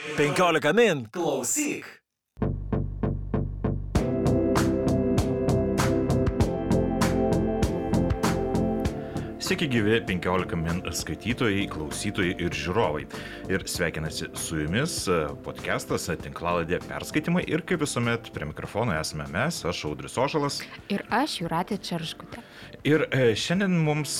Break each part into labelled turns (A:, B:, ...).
A: 15 min. Klausyk.
B: Sveiki gyvi 15 min skaitytojai, klausytojai ir žiūrovai. Ir sveikinasi su jumis e, podcastas e, Tinklaladė perskaitimai ir kaip visuomet prie mikrofono esame mes, aš Audris Ožalas.
C: Ir aš Juratė Čerškutė.
B: Ir e, šiandien mums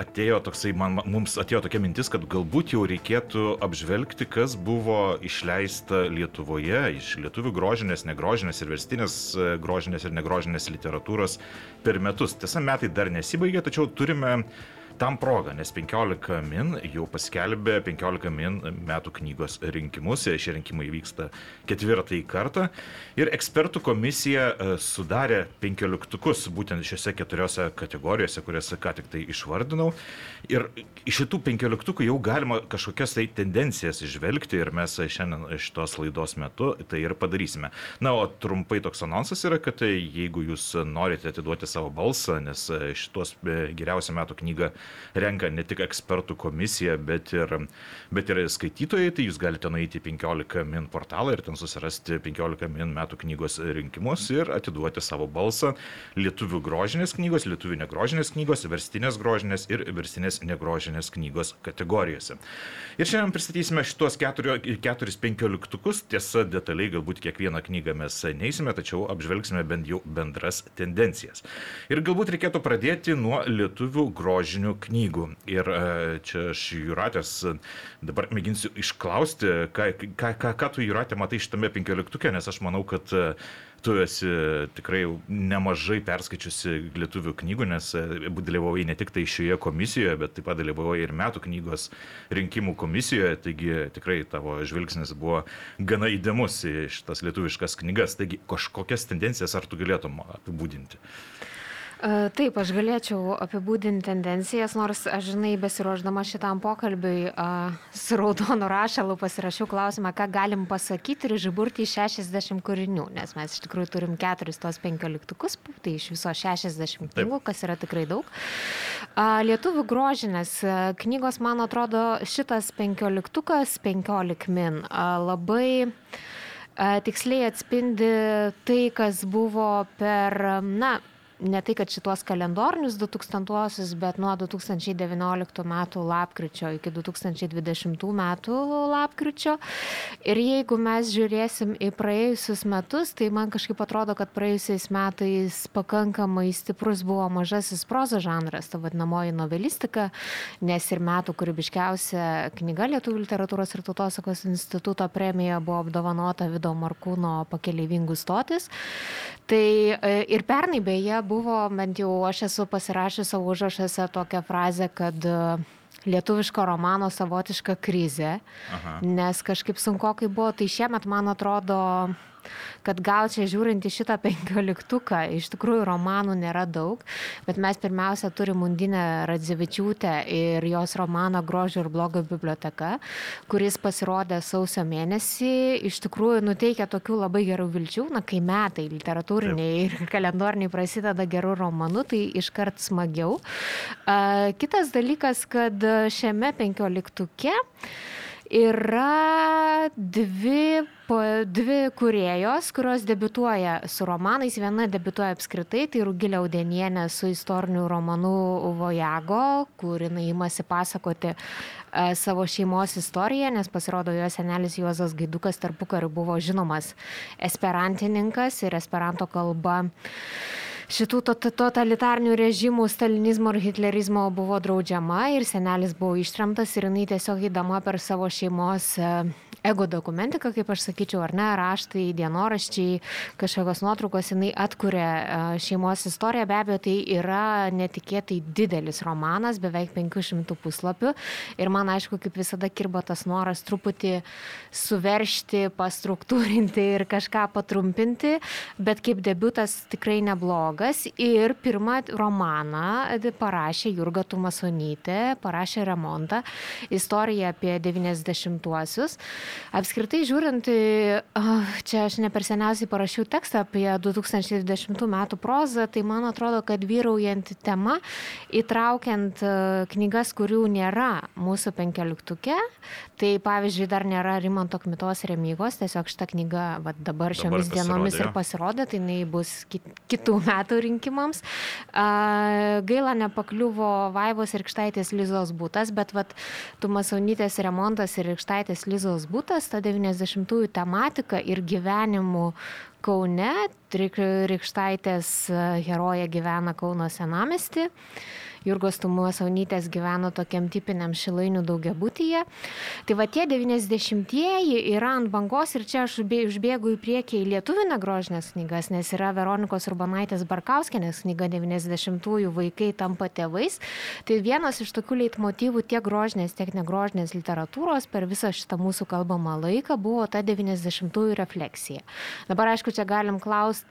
B: atėjo toksai, man, mums atėjo tokia mintis, kad galbūt jau reikėtų apžvelgti, kas buvo išleista Lietuvoje iš lietuvių grožinės, negrožinės ir verstinės grožinės ir negrožinės literatūros per metus. Tiesa, metai dar nesibaigė, tačiau turime tam progą, nes 15 min jau paskelbė 15 min metų knygos rinkimus. Šie rinkimai vyksta ketvirtąjį kartą. Ir ekspertų komisija e, sudarė 15 būtent šiuose keturiose kategorijose, kurias ką tik tai išvardinau. Ir iš šitų 15 jau galima kažkokias tai tendencijas išvelgti ir mes šiandien šitos laidos metu tai ir padarysime. Na, o trumpai toks anonsas yra, kad jeigu jūs norite atiduoti savo balsą, nes šitos e, geriausią metų knygą renka ne tik ekspertų komisija, bet ir, bet ir skaitytojai, tai jūs galite nueiti į 15 min portalą ir ten susirasti 15 min metų knygos rinkimus ir atiduoti savo balsą lietuvių grožinės knygos, lietuvių negrožinės knygos, verstinės grožinės ir verstinės negrožinės knygos kategorijose. Ir šiandien pristatysime šitos keturio, keturis penkioliktukus, tiesa, detaliai galbūt kiekvieną knygą mes neįsime, tačiau apžvelgsime bent jau bendras tendencijas. Ir galbūt reikėtų pradėti nuo lietuvių grožinių knygų. Ir e, čia aš Juratės dabar mėginsiu išklausti, ką, ką, ką, ką tu Juratė matai šitame penkioliktuke, nes aš manau, kad e, tu esi tikrai nemažai perskaičiusi lietuvių knygų, nes e, dalyvavai ne tik tai šioje komisijoje, bet taip pat dalyvavai ir metų knygos rinkimų komisijoje, taigi tikrai tavo žvilgsnis buvo gana įdomus į šitas lietuviškas knygas. Taigi kažkokias tendencijas ar tu galėtum apibūdinti?
C: Taip, aš galėčiau apibūdinti tendencijas, nors aš, žinai, besiruoždama šitam pokalbiui su raudonu rašalu pasirašiau klausimą, ką galim pasakyti ir žiburti į 60 kūrinių, nes mes iš tikrųjų turim keturis tos penkioliktukus, tai iš viso 60 knygų, kas yra tikrai daug. Lietuvių grožinės knygos, man atrodo, šitas penkioliktukas, 15 min, labai tiksliai atspindi tai, kas buvo per, na, ne tai, kad šitos kalendorinius 2000-osius, bet nuo 2019 metų lapkričio iki 2020 metų lapkričio. Ir jeigu mes žiūrėsim į praėjusius metus, tai man kažkaip atrodo, kad praėjusiais metais pakankamai stiprus buvo mažasis prozo žanras, ta vadinamoji novelistika, nes ir metų kūrybiškiausia knyga Lietuvų literatūros ir tautosakos instituto premija buvo apdovanota Vido Markūno pakeleivingų stotis. Tai e, ir pernai beje buvo, bent jau aš esu pasirašęs savo užrašuose tokią frazę, kad e, lietuviško romano savotiška krizė, Aha. nes kažkaip sunku, kai buvo, tai šiemet man atrodo kad gal čia žiūrint į šitą penkioliktuką, iš tikrųjų romanų nėra daug, bet mes pirmiausia turim Undinę Radzevičiūtę ir jos romaną Grožio ir blogo biblioteka, kuris pasirodė sausio mėnesį, iš tikrųjų nuteikia tokių labai gerų vilčių, na kai metai literatūriniai ir kalendoriniai prasideda gerų romanų, tai iškart smagiau. Kitas dalykas, kad šiame penkioliktuke yra dvi, dvi kuriejos, kurios debituoja su romanais. Viena debituoja apskritai, tai Rugilė Audenienė su istoriniu romanu Vojago, kur jinai imasi pasakoti e, savo šeimos istoriją, nes pasirodo jo senelis Juozas Gaidukas tarpu kariu buvo žinomas esperantininkas ir esperanto kalba šitų totalitarnių režimų, stalinizmo ir hitlerizmo buvo draudžiama ir senelis buvo ištremtas ir jinai tiesiog įdama per savo šeimos e, ego dokumentika, kaip aš sakyčiau, ar ne, raštai, dienoraščiai, kažkokios nuotraukos, jinai atkuria e, šeimos istoriją, be abejo, tai yra netikėtai didelis romanas, beveik 500 puslapių. Ir man aišku, kaip visada kirba tas noras truputį suveršti, pastruktūrinti ir kažką patrumpinti, bet kaip debutas tikrai neblogas. Ir pirmą romaną parašė Jurga Tumasonytė, parašė remontą, istoriją apie 90-uosius. Apskritai žiūrint, čia aš ne per seniausiai parašiau tekstą apie 2020 metų prozą, tai man atrodo, kad vyraujanti tema, įtraukiant knygas, kurių nėra mūsų penkioliktuke, tai pavyzdžiui, dar nėra Rimanto Kmitos remygos, tiesiog šitą knygą va, dabar šiomis dabar dienomis ir pasirodė, tai jinai bus kitų metų rinkimams. Gaila nepakliuvo Vaivos ir Kštaitės Lizos būtas, bet vat, Tumasaunytės remontas ir Kštaitės Lizos būtas, ta 90-ųjų tematika ir gyvenimų Kaune, Rikštaitės herojė gyvena Kauno senamesti. Jurgos Tumusaunytės gyveno tokiam tipiniam šilainių daugiabutyje. Tai va tie 90-ieji yra ant bangos ir čia aš užbėgu į priekį į lietuvių negrožinės knygas, nes yra Veronikos Urbanaitės Barkauskenės knyga 90-ųjų vaikai tampa tėvais. Tai vienas iš tokių leitmotyvų tiek grožinės, tiek negrožinės literatūros per visą šitą mūsų kalbamą laiką buvo ta 90-ųjų refleksija. Dabar aišku, čia galim klausti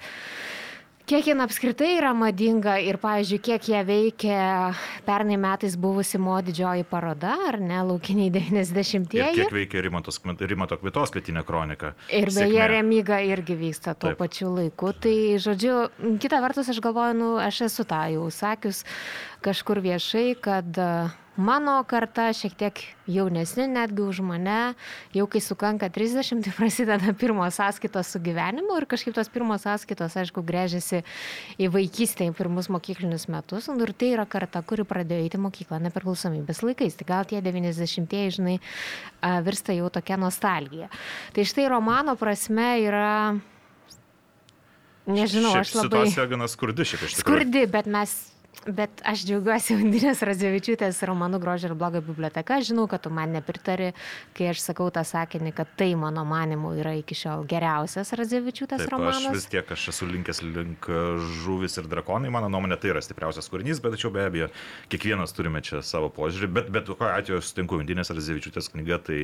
C: Kiek jin apskritai yra madinga ir, pavyzdžiui, kiek ją veikia pernai metais buvusi mo didžioji paroda, ar ne, laukiniai 90-ieji.
B: Ir kiek veikia Rimantos, Rimanto Kvitos kvietinė kronika.
C: Ir beje. Remyga irgi vyksta tuo Taip. pačiu laiku. Tai, žodžiu, kita vertus, aš galvoju, nu, aš esu tą jau sakius kažkur viešai, kad uh, Mano karta šiek tiek jaunesni netgi už mane, jau kai sukanka 30, tai prasideda pirmos sąskaitos su gyvenimu ir kažkaip tos pirmos sąskaitos, aišku, grėžiasi į vaikystę, į pirmus mokyklinius metus. Ir tai yra karta, kuri pradėjo eiti mokyklą nepriklausomybės laikais. Tai gal tie 90-ieji, žinai, virsta jau tokia nostalgija. Tai štai romano prasme yra Nežinau,
B: šiaip
C: aš labai.
B: Situacija gana skurdi šiaip iš tikrųjų.
C: Skurdi, bet mes Bet aš džiaugiuosi Undinės Radzevičiūtės romanų Grožio ir blogo biblioteka. Žinau, kad tu man nepritari, kai aš sakau tą sakinį, kad tai mano manimu yra iki šiol geriausias Radzevičiūtės Taip, romanas.
B: Aš vis tiek aš esu linkęs link žuvis ir drakonai, mano nuomonė tai yra stipriausias kūrinys, bet tačiau be abejo, kiekvienas turime čia savo požiūrį. Bet, bet kokiu atveju aš sutinku Undinės Radzevičiūtės knyga, tai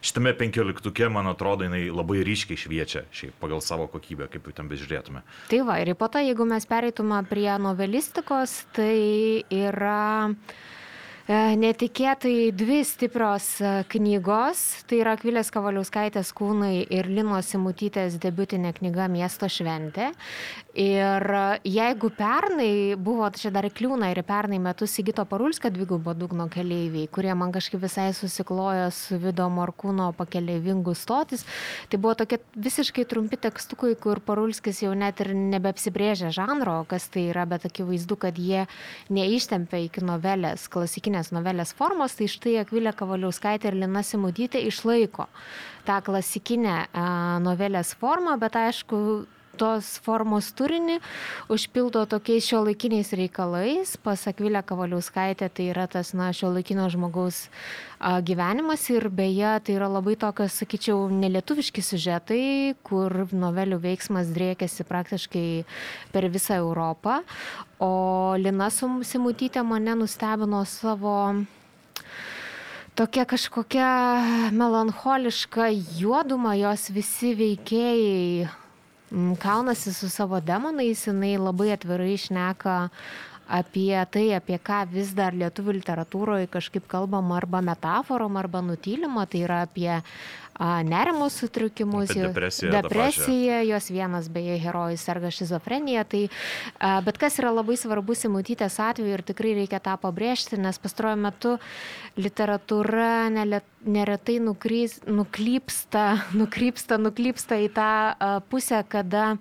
B: šitame penkioliktuke, man atrodo, jinai labai ryškiai šviečia šiaip pagal savo kokybę, kaip jau ten bežiūrėtume.
C: Tai va, ir po to, jeigu mes pereitume prie novelistikos, tai yra E, netikėtai dvi stiprios e, knygos. Tai yra Akvilės Kavaliauskaitės kūnai ir Linos Simutytės debutinė knyga Miesto šventė. Ir e, jeigu pernai buvo, čia dar kliūna ir pernai metus Sigito Parulskio dvigubo dugno keleiviai, kurie man kažkaip visai susiklojo su Vido Morkūno pakeleivingų stotis, tai buvo tokie visiškai trumpi tekstukai, kur Parulskis jau net ir nebeapsibrėžė žanro, kas tai yra, bet akivaizdu, kad jie neištempia iki novelės klasikinės novelės formos, tai štai Akvilė Kavaliauskaitė ir Lina Simudytė išlaiko tą klasikinę novelės formą, bet aišku, tos formos turinį užpildo tokiais šio laikiniais reikalais. Pasak Vilė Kavaliauskaitė, tai yra tas, na, šio laikino žmogaus gyvenimas ir beje, tai yra labai tokios, sakyčiau, nelietuviški siužetai, kur novelių veiksmas driekiasi praktiškai per visą Europą. O Lina Simutytė mane nustebino savo tokia kažkokia melancholiška juoduma, jos visi veikėjai kaunasi su savo demonais, jinai labai atvirai išneka apie tai, apie ką vis dar lietuvių literatūroje kažkaip kalbama arba metaforom, arba nutylima, tai yra apie nerimo sutrikimus,
B: depresiją,
C: depresija, jos vienas beje herojus serga šizofrenija. Tai, bet kas yra labai svarbu Simutytės atveju ir tikrai reikia tą pabrėžti, nes pastaruoju metu literatūra neretai nukrys, nuklypsta, nukrypsta, nuklypsta į tą pusę, kada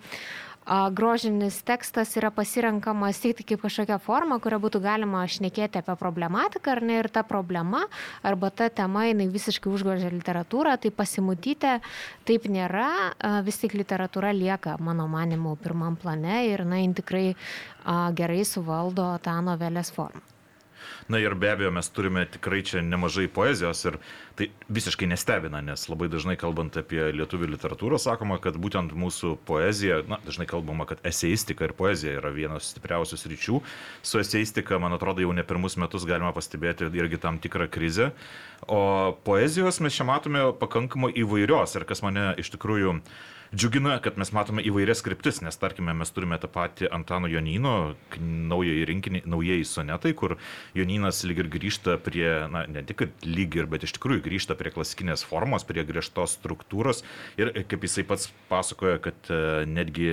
C: grožinis tekstas yra pasirenkamas tik kaip kažkokia forma, kuria būtų galima šnekėti apie problematiką, ar ne, ir ta problema, arba ta tema, jinai visiškai užgožia literatūrą, tai pasimutyti taip nėra, vis tik literatūra lieka, mano manimu, pirmam plane ir, na, jin tikrai gerai suvaldo tą novelės formą.
B: Na ir be abejo, mes turime tikrai čia nemažai poezijos ir tai visiškai nestebina, nes labai dažnai kalbant apie lietuvių literatūrą sakoma, kad būtent mūsų poezija, na, dažnai kalbama, kad eseistika ir poezija yra vienas stipriausių ryčių. Su eseistika, man atrodo, jau ne pirmus metus galima pastebėti irgi tam tikrą krizę. O poezijos mes čia matome pakankamai įvairios ir kas mane iš tikrųjų Džiugina, kad mes matome įvairias skriptis, nes tarkime, mes turime tą patį Antano Jonino, naująjį rinkinį, naujieji sonetai, kur Joninas lyg ir grįžta prie, na, ne tik lyg ir, bet iš tikrųjų grįžta prie klasikinės formos, prie griežtos struktūros. Ir kaip jisai pats pasakoja, kad e, netgi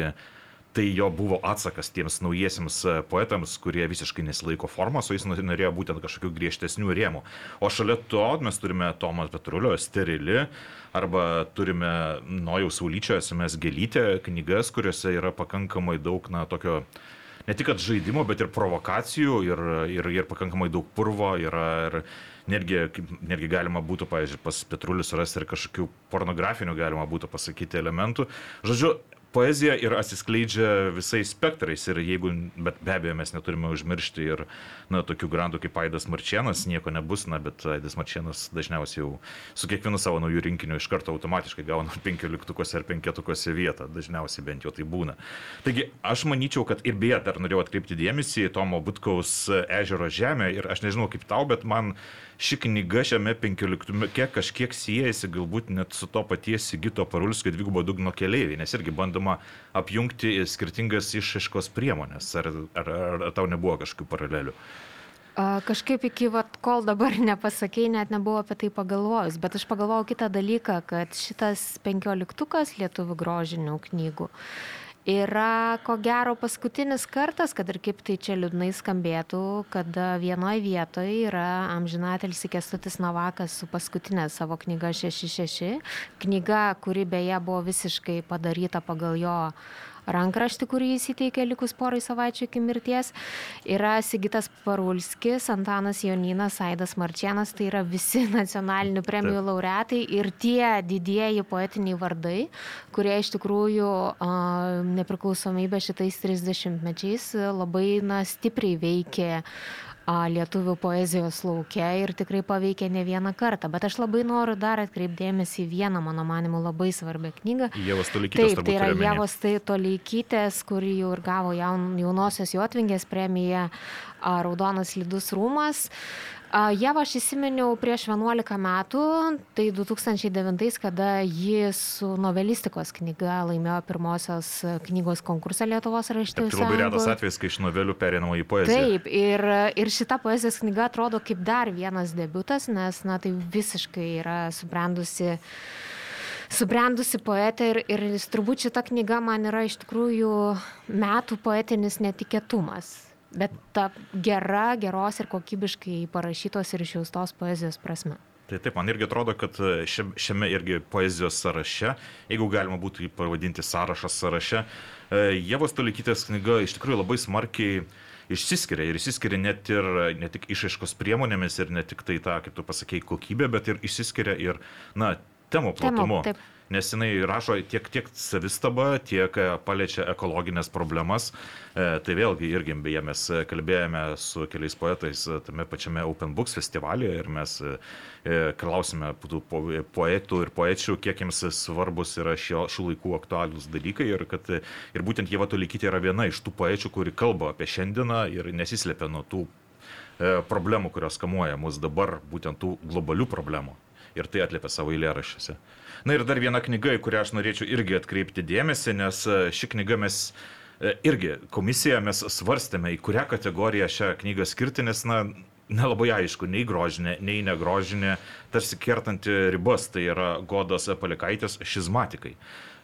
B: tai jo buvo atsakas tiems naujiesiems e, poetams, kurie visiškai nesilaiko formos, o jis norėjo būtent kažkokių griežtesnių rėmų. O šalia to mes turime Tomas Petrulio sterili, arba turime Nojaus Saulyčio SMS gelytę knygas, kuriuose yra pakankamai daug, na, tokio ne tik žaidimo, bet ir provokacijų ir, ir, ir pakankamai daug purvo yra. Ir, netgi, netgi galima būtų, pavyzdžiui, pas Petrulius rasti ir kažkokių pornografinių, galima būtų pasakyti, elementų. Žodžiu, poezija ir atsiskleidžia visais spektrais ir jeigu, bet be abejo mes neturime užmiršti ir, na, tokių grandų kaip Aidas Marčienas, nieko nebus, na, bet Aidas Marčienas dažniausiai jau su kiekvienu savo naujų rinkiniu iš karto automatiškai gauna penkioliktukose ar penketukose vietą, dažniausiai bent jau tai būna. Taigi aš manyčiau, kad ir beje dar norėjau atkreipti dėmesį į Tomo Butkaus ežero žemę ir aš nežinau kaip tau, bet man ši knyga šiame penkioliktuke kažkiek siejasi galbūt net su to paties Sigito Parulskio dvigubo dugno keliaiviai, nes irgi bandoma apjungti skirtingas išaiškos priemonės. Ar, ar, ar tau nebuvo kažkokių paralelių?
C: Kažkaip iki, vat, kol dabar nepasakėjai, net nebuvo apie tai pagalvojus, bet aš pagalvojau kitą dalyką, kad šitas penkioliktukas lietuvių grožinių knygų yra ko gero paskutinis kartas, kad ir kaip tai čia liūdnai skambėtų, kad vienoje vietoje yra amžinatelis Kestutis Navakas su paskutinė savo knyga 66, knyga, kuri beje buvo visiškai padaryta pagal jo rankraštį, kurį jis įteikė likus porai savaičių iki mirties. Yra Sigitas Parulskis, Antanas Joninas, Aidas Marčienas, tai yra visi nacionalinių premijų Taip. laureatai ir tie didieji poetiniai vardai, kurie iš tikrųjų a, nepriklausomybę šitais 30 mečiais labai na, stipriai veikė lietuvių poezijos laukia ir tikrai paveikė ne vieną kartą. Bet aš labai noriu dar atkreipdėmėsi į vieną, mano manimu, labai svarbią knygą.
B: Jėvos Tolykytės.
C: Taip, tai yra Jėvos Tolykytės, kuri jau ir gavo jaun, jaunosios Jotvingės premiją Raudonas Lidus Rūmas. Jeva aš įsiminiau prieš 11 metų, tai 2009, kada ji su novelistikos knyga laimėjo pirmosios knygos konkursą Lietuvos raštytojų.
B: Tai labai retas atvejis, kai iš novelių perinama į poeziją.
C: Taip, ir, ir šita poezijos knyga atrodo kaip dar vienas debutas, nes, na, tai visiškai yra subrendusi subrendusi poetė ir, ir turbūt šita knyga man yra iš tikrųjų metų poetinis netikėtumas bet ta gera, geros ir kokybiškai parašytos ir išjaustos poezijos prasme.
B: Tai taip, man irgi atrodo, kad šiame irgi poezijos sąraše, jeigu galima būtų jį pavadinti sąrašas sąraše, e, Jėvos Tolykytės knyga iš tikrųjų labai smarkiai išsiskiria ir išsiskiria net ir ne tik išaiškos priemonėmis ir ne tik tai tą, kaip tu pasakėjai, kokybė, bet ir išsiskiria ir, na, temų platumu. Temų, taip nes jinai rašo tiek, tiek savistaba, tiek e, paliečia ekologinės problemas. E, tai vėlgi irgi, beje, mes kalbėjome su keliais poetais tame pačiame Open Books festivalyje ir mes e, klausime tų poetų ir poečių, kiek jiems svarbus yra šio, šių laikų aktualius dalykai ir kad ir būtent Jėva Tolikyti yra viena iš tų poečių, kuri kalba apie šiandieną ir nesislepia nuo tų problemų, kurios kamuoja mus dabar, būtent tų globalių problemų. Ir tai atliepia savo eilėraščiuose. Na ir dar viena knyga, į kurią aš norėčiau irgi atkreipti dėmesį, nes e, ši knyga mes e, irgi komisiją mes svarstėme, į kurią kategoriją šią knygą skirti, nes, na, nelabai aišku, nei grožinė, nei negrožinė, tarsi kertanti ribas, tai yra Godos Palikaitės šizmatikai.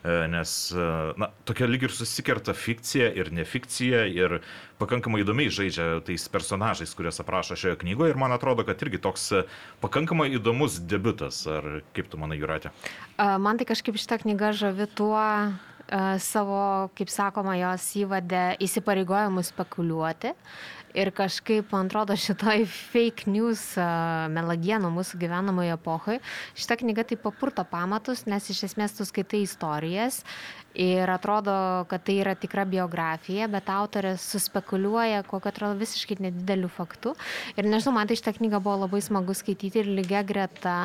B: E, nes na, tokia lyg ir susikerta fikcija ir nefikcija ir pakankamai įdomiai žaidžia tais personažais, kuriuos aprašo šioje knygoje ir man atrodo, kad irgi toks pakankamai įdomus debutas. Ar kaip tu manai, Juratė?
C: Man tai kažkaip šitą knygą žavi tuo, savo, kaip sakoma, jos įvadę įsipareigojimus spekuliuoti Ir kažkaip, man atrodo, šitoj fake news melagienų mūsų gyvenamoje epochoje, šita knyga tai papurto pamatus, nes iš esmės tu skaitai istorijas ir atrodo, kad tai yra tikra biografija, bet autorė suspekuliuoja, kokio atrodo visiškai nedidelių faktų. Ir nežinau, man tai šitą knygą buvo labai smagu skaityti ir lygia greta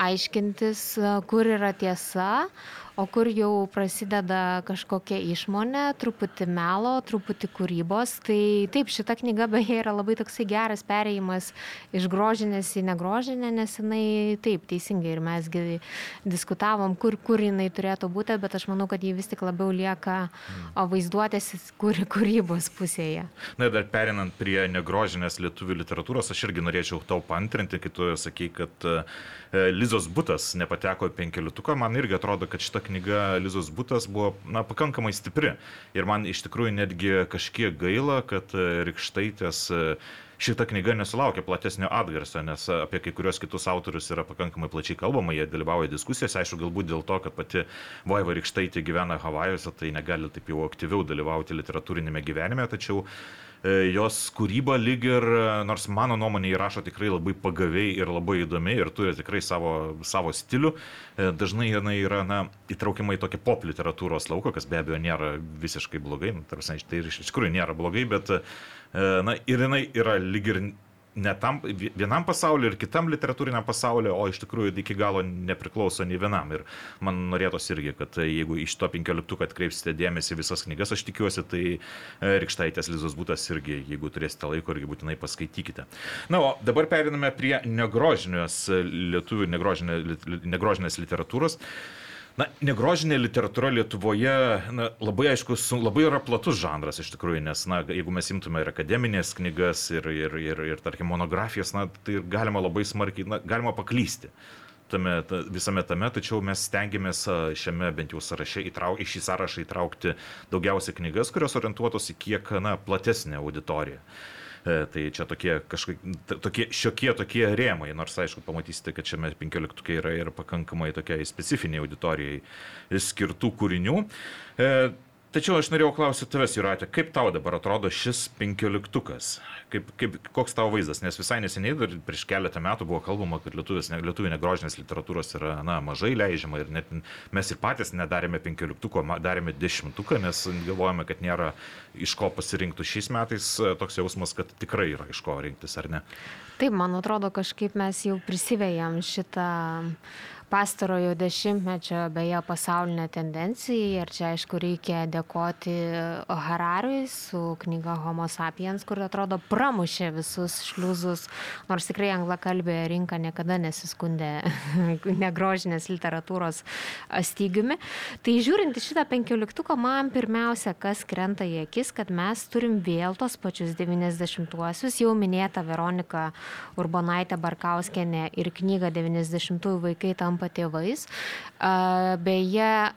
C: aiškintis, kur yra tiesa, o kur jau prasideda kažkokia išmonė, truputį melo, truputį kūrybos. Tai taip, šita knyga beje yra labai toksai geras perėjimas iš grožinės į negrožinę, nes jinai taip teisingai ir mesgi diskutavom, kur, kur jinai turėtų būti, bet aš manau, kad ji vis tik labiau lieka vaizduotės kur, kūrybos pusėje.
B: Na ir dar perinant prie negrožinės lietuvių literatūros, aš irgi norėčiau tau pantrinti, kai tu sakai, kad uh, Lizos Butas nepateko į penkeliutuką, man irgi atrodo, kad šita knyga Lizos Butas buvo na, pakankamai stipri. Ir man iš tikrųjų netgi kažkiek gaila, kad e, Rikštaitės e, šita knyga nesulaukė platesnio atgarsio, nes apie kai kurios kitus autorius yra pakankamai plačiai kalbama, jie dalyvauja diskusijose, aišku, galbūt dėl to, kad pati Vaiva Rikštaitė gyvena Havajuose, tai negali taip jau aktyviau dalyvauti literatūrinėme gyvenime, tačiau E, jos kūryba lyg ir, e, nors mano nuomonė įrašo tikrai labai pagaviai ir labai įdomi ir turi tikrai savo, savo stilių, e, dažnai jinai yra na, įtraukiama į tokį pop literatūros lauką, kas be abejo nėra visiškai blogai, nu, tarsi, tai iš tikrųjų nėra blogai, bet na, ir jinai yra lyg ir ne tam, vienam pasauliu ir kitam literatūriniam pasauliu, o iš tikrųjų iki galo nepriklauso nei vienam. Ir man norėtųsi irgi, kad jeigu iš to penkioliktuko atkreipsite dėmesį visas knygas, aš tikiuosi, tai e, Rikštaitės Lizos būtas irgi, jeigu turėsite laiko, irgi būtinai paskaitykite. Na, o dabar periname prie negrožinės lietuvių negrožinės, negrožinės literatūros. Na, negrožinė literatūra Lietuvoje na, labai aiškus, labai yra platus žanras iš tikrųjų, nes, na, jeigu mes imtume ir akademinės knygas, ir, ir, ir, ir tarkim, monografijas, na, tai galima labai smarkiai, na, galima paklysti tame, ta, visame tame, tačiau mes stengiamės šiame bent jau sąraše įtrauk, į šį sąrašą įtraukti daugiausiai knygas, kurios orientuotos į kiek, na, platesnę auditoriją. E, tai čia tokie kažkokie, tokie šiokie tokie rėmai, nors aišku, pamatysite, kad šiame penkioliktukė yra ir pakankamai tokiai specifiniai auditorijai skirtų kūrinių. E, Tačiau aš norėjau klausyti tavęs, Juratė, kaip tau dabar atrodo šis penkioliktukas? Kaip, kaip, koks tavo vaizdas? Nes visai neseniai, dar prieš keletą metų buvo kalbama, kad lietuvės, lietuvių negrožinės literatūros yra na, mažai leidžiama ir net mes ir patys nedarėme penkioliktuko, darėme dešimtuką, nes galvojame, kad nėra iš ko pasirinkti šiais metais. Toks jausmas, kad tikrai yra iš ko rinktis, ar ne?
C: Taip, man atrodo, kažkaip mes jau prisivėjom šitą pastarojo dešimtmečio beje pasaulinė tendencija ir čia aišku reikia dėkoti Harariui su knyga Homo sapiens, kur atrodo pramušė visus šliuzus, nors tikrai anglakalbė rinka niekada nesiskundė negrožinės literatūros stygiumi. Tai žiūrint į šitą penkioliktuką, man pirmiausia, kas krenta į akis, kad mes turim vėl tos pačius 90-uosius, jau minėta Veronika Urbonaitė Barkauskienė ir knyga 90-ųjų vaikai tampa tampa tėvais. Beje,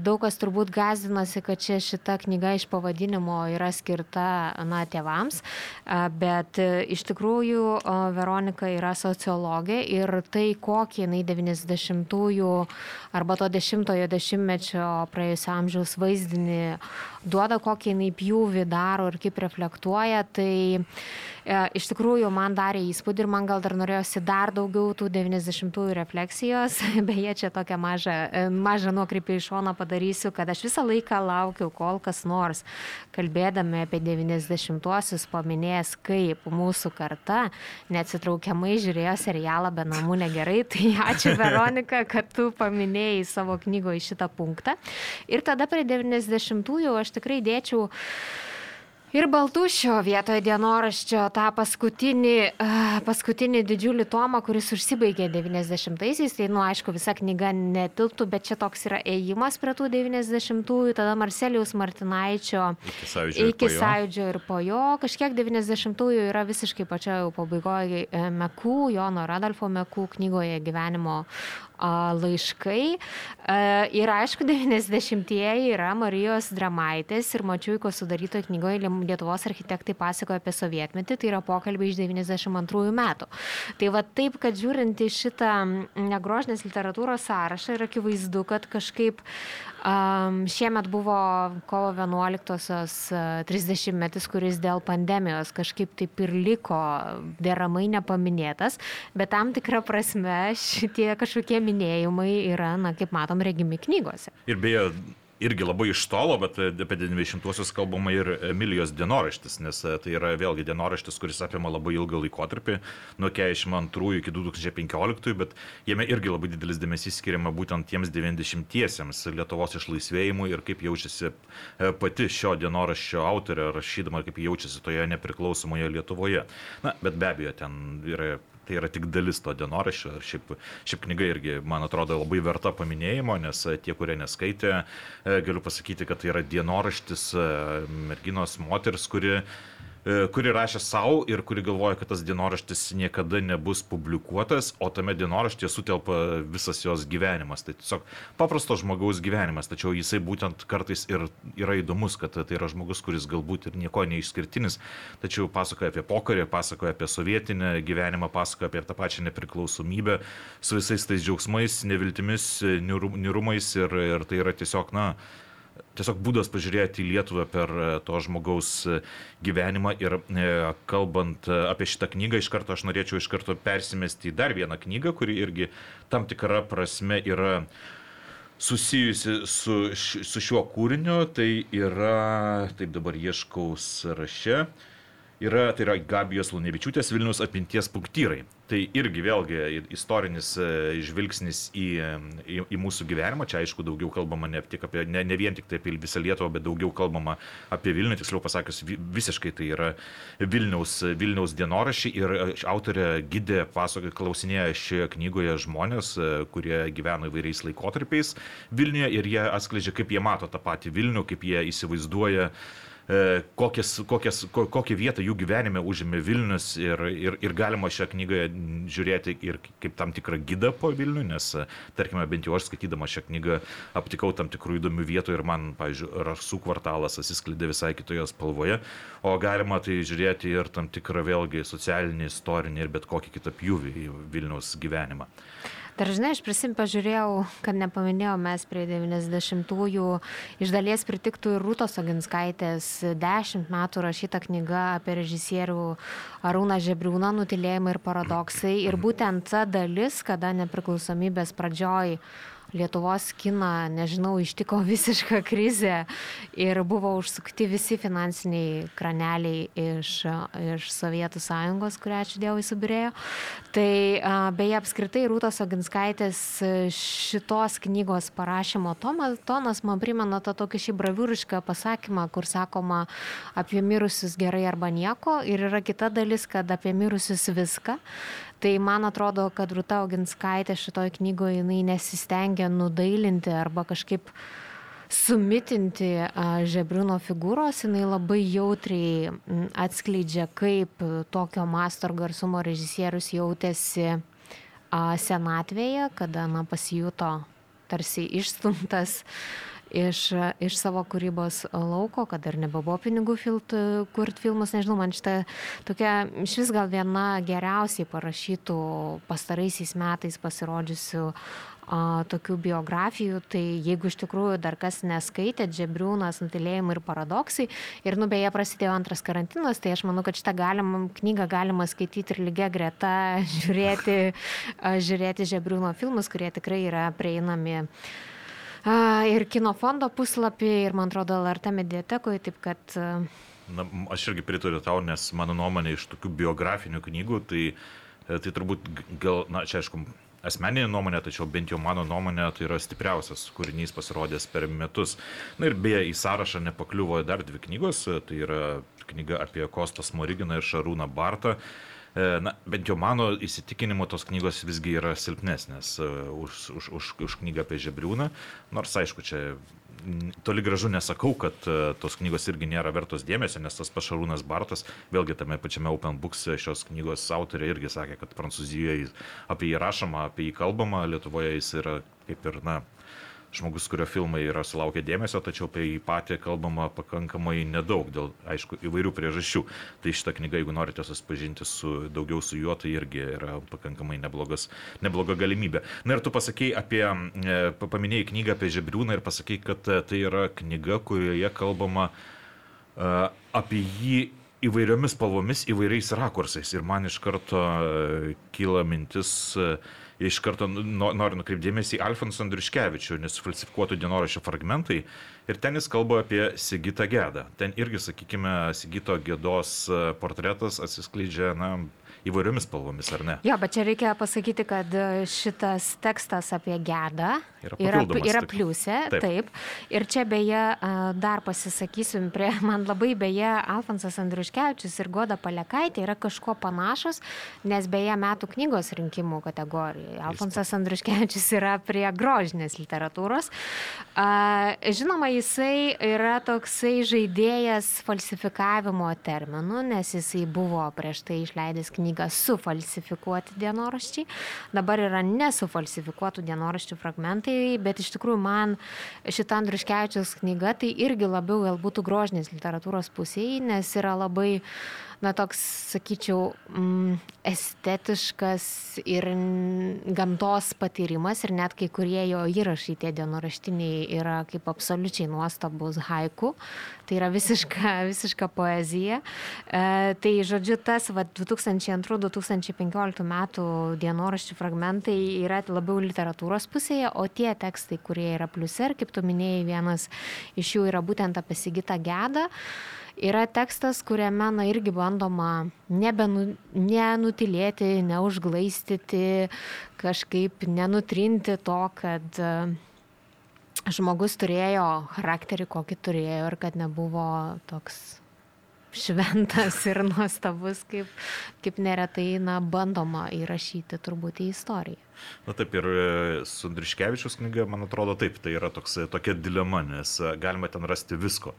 C: daug kas turbūt gazdinosi, kad čia šita knyga iš pavadinimo yra skirta na, tėvams, bet iš tikrųjų Veronika yra sociologė ir tai, kokį jinai 90-ųjų arba to 10-ojo dešimtmečio praėjusio amžiaus vaizdinį duoda, kokį jinai pjūvį daro ir kaip reflektuoja, tai e, iš tikrųjų man darė įspūdį ir man gal dar norėjosi dar daugiau tų 90-ųjų refleksijos. Beje, čia tokią mažą, e, mažą nuokrypį iš šono padarysiu, kad aš visą laiką laukiu, kol kas nors, kalbėdami apie 90-uosius, paminės, kaip mūsų karta neatsitraukiamai žiūrėjo serialą be namų negerai. Tai ačiū Veronika, kad tu paminėjai savo knygoje šitą punktą. Ir tada prie 90-ųjų aš tikrai dėčiau Ir Baltušio vietoje dienoraščio tą paskutinį, paskutinį didžiulį tomą, kuris užsibaigė 90-aisiais, tai, nu, aišku, visa knyga netilptų, bet čia toks yra ėjimas prie tų 90-ųjų, tada Marcelijaus Martinaičio
B: iki sąjūdžio,
C: iki ir, sąjūdžio ir po jo, kažkiek 90-ųjų yra visiškai pačioje pabaigoje Mekų, Jono Radolfo Mekų knygoje gyvenimo laiškai. Ir aišku, 90-ieji yra Marijos Dramaitės ir Mačiuiko sudarytoje knygoje Lietuvos architektai pasakoja apie sovietmetį, tai yra pokalbiai iš 92 metų. Tai va taip, kad žiūrint į šitą negrožinės literatūros sąrašą yra akivaizdu, kad kažkaip Um, šiemet buvo kovo 11-osios 30 metis, kuris dėl pandemijos kažkaip taip ir liko deramai nepaminėtas, bet tam tikrą prasme šitie kažkokie minėjimai yra, na, kaip matom, regimi knygose.
B: Ir beje, irgi labai iš tolo, bet apie 90-uosius kalbama ir Emilijos dienoraštis, nes e, tai yra vėlgi dienoraštis, kuris apima labai ilgą laikotarpį, nuo 42 iki 2015, bet jame irgi labai didelis dėmesys skiriama būtent tiems 90-iesiems Lietuvos išlaisvėjimui ir kaip jaučiasi e, pati šio dienoraščio autorė rašydama, kaip jaučiasi toje nepriklausomoje Lietuvoje. Na, bet be abejo, ten yra tai yra tik dalis to dienoraščio. Šiaip, šiaip knyga irgi, man atrodo, labai verta paminėjimo, nes e, tie, kurie neskaitė, e, galiu pasakyti, kad tai yra dienoraštis e, merginos moters, kuri kuri rašė savo ir kuri galvoja, kad tas dienoraštis niekada nebus publikuotas, o tame dienoraštyje sutelpa visas jos gyvenimas. Tai tiesiog paprasto žmogaus gyvenimas, tačiau jisai būtent kartais ir yra įdomus, kad tai yra žmogus, kuris galbūt ir nieko neišskirtinis, tačiau pasakoja apie pokarį, pasakoja apie sovietinę gyvenimą, pasakoja apie tą pačią nepriklausomybę su visais tais džiaugsmais, neviltimis, niurumais ir, ir tai yra tiesiog, na, tiesiog būdas pažiūrėti į Lietuvą per e, to žmogaus e, gyvenimą ir e, kalbant apie šitą knygą, iš karto aš norėčiau iš karto persimesti į dar vieną knygą, kuri irgi tam tikrą prasme yra susijusi su, su šiuo kūriniu, tai yra, taip dabar ieškau sąraše, yra, tai yra Gabijos Lunevičiūtės Vilnius apimties punktyrai. Tai irgi vėlgi istorinis e, žvilgsnis į, į, į mūsų gyvenimą. Čia aišku daugiau kalbama ne, apie, ne, ne vien tik tai apie visą Lietuvą, bet daugiau kalbama apie Vilnių, tiksliau pasakius, visiškai tai yra Vilniaus, Vilniaus dienorašiai ir e, autorė Gidė pasakoja, klausinėja šioje knygoje žmonės, e, kurie gyvena įvairiais laikotarpiais Vilniuje ir jie atskleidžia, kaip jie mato tą patį Vilnių, kaip jie įsivaizduoja uh, kokias, kokias, kokią vietą jų gyvenime užėmė Vilnius ir, ir, ir galima šią knygą žiūrėti ir kaip tam tikrą gidą po Vilnių, nes, tarkime, bent jau aš skaitydama šią knygą aptikau tam tikrų įdomių vietų ir man, pavyzdžiui, Rasų kvartalas atsiskleidė visai kitoje spalvoje, o galima tai žiūrėti ir tam tikrą vėlgi socialinį, istorinį ir bet kokį kitą pjūvį į Vilniaus gyvenimą.
C: Dar žinai, aš prisim pažiūrėjau, kad nepaminėjau mes prie 90-ųjų, iš dalies pritiktų ir Rūtos Oginskaitės 10 metų rašyta knyga apie režisierių Arūną Žebriūną, nutilėjimai ir paradoksai. Ir būtent ta dalis, kada nepriklausomybės pradžioj Lietuvos kiną, nežinau, ištiko visiška krizė ir buvo užsukti visi finansiniai kraneliai iš, iš Sovietų sąjungos, kurią ačiū Dievui subirėjo. Tai beje, apskritai Rūtos Oginskaitės šitos knygos parašymo tonas man primena tą tokį šį braviūrišką pasakymą, kur sakoma apie mirusius gerai arba nieko ir yra kita dalis, kad apie mirusius viską. Tai man atrodo, kad Rūta Oginskaitė šitoje knygoje jinai nesistengia nudailinti arba kažkaip sumitinti Žebriūno figūros, jinai labai jautriai atskleidžia, kaip tokio masto ar garsumo režisierius jautėsi senatvėje, kada na, pasijuto tarsi išstumtas iš, iš savo kūrybos lauko, kad dar nebebuvo pinigų kurti filmus, nežinau, man šitą tokia iš vis gal viena geriausiai parašytų pastaraisiais metais pasirodžiusių a, tokių biografijų, tai jeigu iš tikrųjų dar kas neskaitė, Džebriūnas, Nutilėjimai ir paradoksai, ir nu beje prasidėjo antras karantinas, tai aš manau, kad šitą galima, knygą galima skaityti ir lygia greta, žiūrėti, a, žiūrėti Džebriūno filmus, kurie tikrai yra prieinami ir kino fondo puslapį, ir man atrodo, LRT mediatekoje, taip kad...
B: Na, aš irgi pritariu tau, nes mano nuomonė iš tokių biografinių knygų, tai, e, tai turbūt gal, na, čia aišku, asmeninė nuomonė, tačiau bent jau mano nuomonė tai yra stipriausias kūrinys pasirodęs per metus. Na ir beje, į sąrašą nepakliuvo dar dvi knygos, tai yra knyga apie Kostas Moriginą ir Šarūną Bartą. E, na, bent jau mano įsitikinimu tos knygos visgi yra silpnesnės e, už, už, už, už knygą apie Žebriūną, nors aišku, čia toli gražu nesakau, kad e, tos knygos irgi nėra vertos dėmesio, nes tas pašarūnas Bartas, vėlgi tame pačiame Open Books šios knygos autorė irgi sakė, kad Prancūzijoje apie jį rašoma, apie jį kalbama, Lietuvoje jis yra kaip ir, na, žmogus, kurio filmai yra sulaukę dėmesio, tačiau apie jį patį kalbama pakankamai nedaug, dėl, aišku, įvairių priežasčių. Tai šitą knygą, jeigu norite susipažinti su, daugiau su juo, tai irgi yra pakankamai neblogas, nebloga galimybė. Na ir tu pasakėjai apie, e, paminėjai knygą apie Žebriūną ir pasakėjai, kad e, tai yra knyga, kurioje kalbama uh, apie jį įvairiomis spalvomis, įvairiais rakursais. Ir man iš karto kyla mintis, e, iš karto noriu nukreipdėmėsi į Alfonsą Andriškevičių, nes falsifikuotų dienoraščio fragmentai. Ir ten jis kalba apie Sigitą Gedą. Ten irgi, sakykime, Sigito Gėdos e, portretas atsiskleidžia, na, įvairiomis spalvomis, ar ne?
C: Jo, bet čia reikia pasakyti, kad šitas tekstas apie gedą
B: Yra
C: yra, yra pliusė,
B: Taip.
C: taip. Ir čia beje dar pasisakysim, prie, man labai beje Alfonsas Andriuškevičius ir Goda Palekaitė yra kažkuo panašus, nes beje metų knygos rinkimų kategorijai. Alfonsas Andriuškevičius yra prie grožinės literatūros. A, Žinoma, jisai yra toksai žaidėjas falsifikavimo terminų, nes jisai buvo prieš tai išleidęs knygą sufalsifikuoti dienoraščiai. Dabar yra nesufalsifikuotų dienoraščių fragmentai, bet iš tikrųjų man šita Andriuškevičiaus knyga tai irgi labiau galbūt grožinės literatūros pusėje, nes yra labai na, toks, sakyčiau, mm, estetiškas ir gamtos patyrimas ir net kai kurie jo įrašai tie dienoraštiniai yra kaip absoliučiai nuostabus haiku. Tai yra visiška, visiška poezija. E, tai žodžiu, tas va, 2002-2015 metų dienoraščių fragmentai yra labiau literatūros pusėje, o tie tekstai, kurie yra pliuse, ir kaip tu minėjai, vienas iš jų yra būtent apie Sigitą Gedą yra tekstas, kuriame na, irgi bandoma nebenu, nenutilėti, neužglaistyti, kažkaip nenutrinti to, kad e, žmogus turėjo charakterį, kokį turėjo ir kad nebuvo toks šventas ir nuostabus, kaip, kaip neretai na, bandoma įrašyti turbūt į istoriją.
B: Na taip ir e, su Andriškevičius knyga, man atrodo, taip, tai yra toks, tokia dilema, nes e, galima ten rasti visko.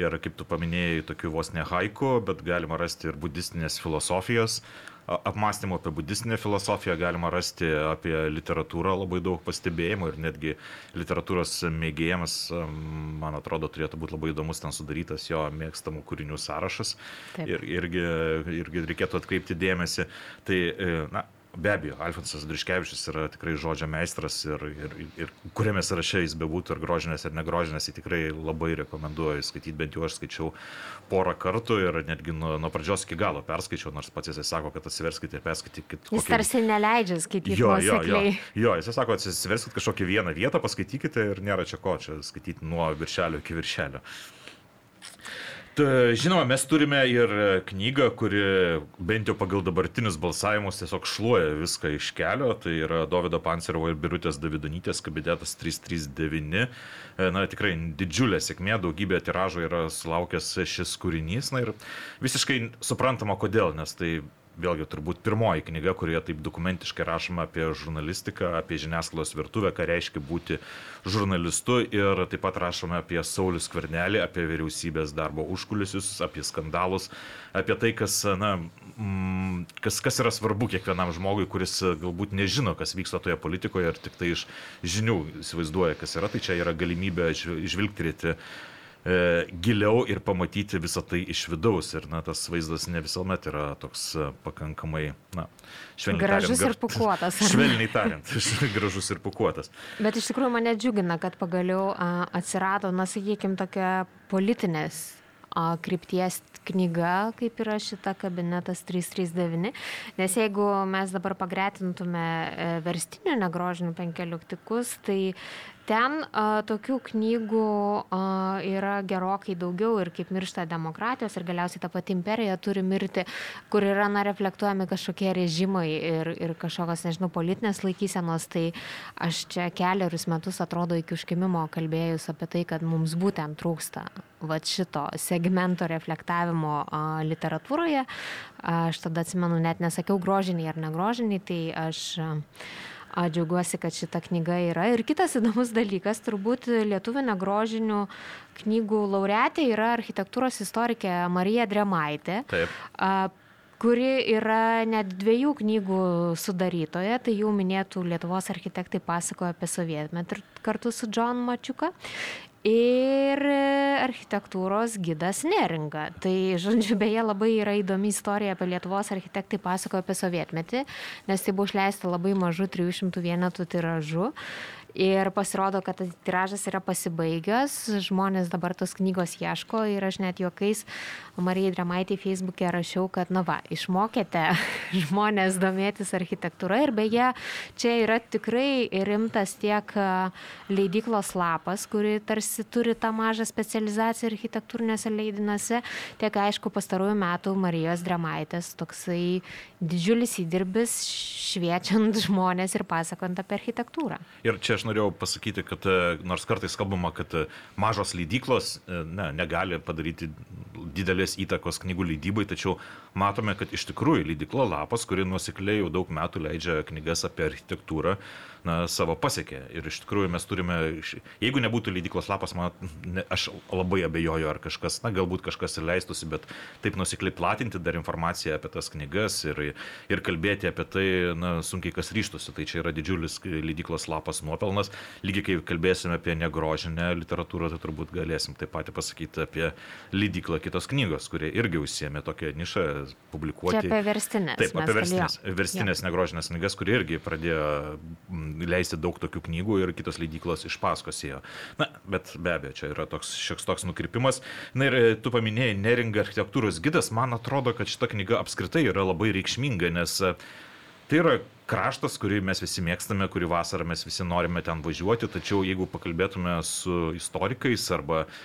B: Ir kaip tu paminėjai, tokių vos ne haiku, bet galima rasti ir budistinės filosofijos, apmąstymų apie budistinę filosofiją, galima rasti apie literatūrą labai daug pastebėjimų ir netgi literatūros mėgėjams, am, man atrodo, turėtų būti labai įdomus ten sudarytas jo mėgstamų kūrinių sąrašas.
C: Taip.
B: Ir irgi, irgi reikėtų atkreipti dėmesį. Tai, e, na, Be abejo, Alfonsas Driškevičius yra tikrai žodžio meistras ir, ir, ir, kuriame sąraše jis bebūtų ir grožinės, ir negrožinės, jį tikrai labai rekomenduoju skaityti, bent jau aš skaičiau porą kartų ir netgi nuo, nuo pradžios iki galo perskaičiau, nors pats jisai sako, kad atsiverskite ir perskaitykite.
C: Jis tarsi neleidžia skaityti
B: Jo, jo, jo, jo, jis sako, atsiverskite kažkokią vieną vietą, paskaitykite ir nėra čia ko čia skaityti nuo viršelio iki viršelio. Ta, žinoma, mes turime ir knygą, kuri bent jau pagal dabartinius balsavimus tiesiog šluoja viską iš kelio. Tai yra Davido Pancerovo ir Birutės Davidonytės kabinetas 339. E, Na, tikrai didžiulė sėkmė, daugybė tiražų yra sulaukęs šis kūrinys. Na ir visiškai suprantama kodėl, nes tai vėlgi turbūt pirmoji knyga, kurioje taip dokumentiškai rašoma apie žurnalistiką, apie žiniasklaidos virtuvę, ką reiškia būti žurnalistu ir taip pat rašoma apie Saulis Kvernelį, apie vyriausybės darbo užkulisius, apie skandalus, apie tai, kas, na, mm, kas, kas yra svarbu kiekvienam žmogui, kuris galbūt nežino, kas vyksta toje politikoje ir tik tai iš žinių įsivaizduoja, kas yra. Tai čia yra galimybė žvilgtirėti e, giliau ir pamatyti visą tai iš vidaus. Ir na, tas vaizdas ne visuomet yra toks e, pakankamai, na, švelniai
C: Gražus
B: tariant,
C: ir pūkuotas, ar ne?
B: Švelniai tariant, gražus ir pukuotas.
C: Bet iš tikrųjų mane džiugina, kad pagaliau a, atsirado, na, sakykime, tokia politinės a, krypties knyga, kaip yra šita kabinetas 339. Nes jeigu mes dabar pagretintume e, verstinių negrožinių penkeliuktikus, tai ten a, tokių knygų a, yra gerokai daugiau ir kaip miršta demokratijos ir galiausiai ta pati imperija turi mirti, kur yra na, reflektuojami kažkokie režimai ir, ir kažkokios, nežinau, politinės laikysenos. Tai aš čia keliarius metus atrodo iki užkimimo kalbėjus apie tai, kad mums būtent trūksta va šito segmento reflektavimo a, literatūroje. Aš tada atsimenu, net nesakiau grožiniai ar negrožiniai, tai aš a, A, džiaugiuosi, kad šita knyga yra. Ir kitas įdomus dalykas, turbūt lietuvių negrožinių knygų laureatė yra architektūros istorikė Marija Dremaitė.
B: Taip.
C: A, kuri yra net dviejų knygų sudarytoja, tai jau minėtų Lietuvos architektai pasakoja apie sovietmetį kartu su John Mačiuka. Ir architektūros gidas Neringa. Tai, žodžiu, beje, labai yra įdomi istorija apie Lietuvos architektai pasakoja apie sovietmetį, nes tai buvo išleista labai mažu 300 vienetų tiražu. Ir pasirodo, kad tas tiražas yra pasibaigęs, žmonės dabar tos knygos ieško ir aš net juokais Marijai Dramaitį Facebook'e rašiau, kad, na va, išmokėte žmonės domėtis architektūra ir beje, čia yra tikrai rimtas tiek leidyklos lapas, kuri tarsi turi tą mažą specializaciją architektūrinėse leidinose, tiek aišku pastarųjų metų Marijos Dramaitės toksai didžiulis įdirbis šviečiant žmonės ir pasakant apie architektūrą.
B: Ir čia aš norėjau pasakyti, kad e, nors kartais kalbama, kad e, mažos leidyklos e, ne, negali padaryti didelės įtakos knygų leidybai, tačiau matome, kad iš tikrųjų leidyklo lapas, kuri nuosekliai jau daug metų leidžia knygas apie architektūrą, na, savo pasiekė. Ir iš tikrųjų mes turime, jeigu nebūtų leidyklos lapas, man, ne, aš labai abejoju, ar kažkas, na, galbūt kažkas ir leistųsi, bet taip nusikliai platinti dar informaciją apie tas knygas ir, ir kalbėti apie tai, na, sunkiai kas ryštusi. Tai čia yra didžiulis leidyklos lapas nuopelnas. Lygiai kai kalbėsime apie negrožinę literatūrą, tai turbūt galėsim taip pat pasakyti apie leidyklą kitos knygos, kurie irgi užsiemė tokią nišą publikuoti.
C: Čia apie verstinės.
B: Taip, apie verstinės, verstinės negrožinės knygas, kurie irgi pradėjo leisti daug tokių knygų ir kitos leidyklos iš paskos ėjo. Na, bet be abejo, čia yra toks šioks toks nukrypimas. Na ir e, tu paminėjai Neringa architektūros gidas, man atrodo, kad šita knyga apskritai yra labai reikšminga, nes e, tai yra kraštas, kurį mes visi mėgstame, kurį vasarą mes visi norime ten važiuoti, tačiau jeigu pakalbėtume su istorikais arba uh,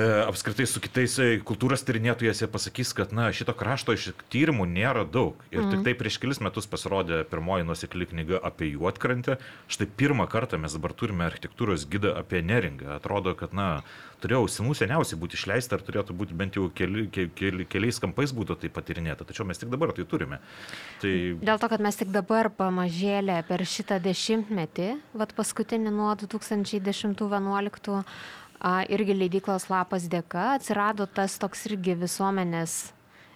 B: apskritai su kitais e, kultūros tyrinėtojais jie pasakys, kad na, šito krašto iš tyrimų nėra daug. Ir mm. tik tai prieš kelis metus pasirodė pirmoji nusikli knyga apie juotkrantę. Štai pirmą kartą mes dabar turime architektūros gidą apie neringą. Atrodo, kad na, turėjo senų seniausiai būti išleista ar turėtų būti bent jau keli, keli, keliais kampais būtų tai patyrinėta. Tačiau mes tik dabar tai turime.
C: Tai... Dėl to, kad mes tik dabar pamažėlė per šitą dešimtmetį, vad paskutinį nuo 2010-2011 irgi leidyklos lapas dėka atsirado tas toks irgi visuomenės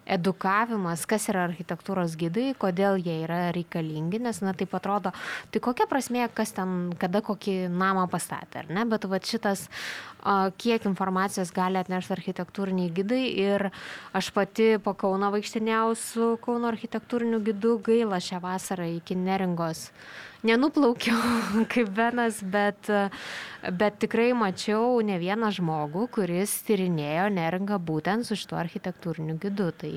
C: edukavimas, kas yra architektūros gidai, kodėl jie yra reikalingi, nes, na, taip atrodo, tai kokia prasmė, kas ten, kada kokį namą pastatė, ar ne, bet va šitas, kiek informacijos gali atnešti architektūriniai gidai ir aš pati po Kauno vaikštinėjau su Kauno architektūriniu gidu gaila šią vasarą iki neringos nenuplaukiau kaip Benas, bet, bet tikrai mačiau ne vieną žmogų, kuris tyrinėjo neringą būtent su šituo architektūriniu gidu. Tai,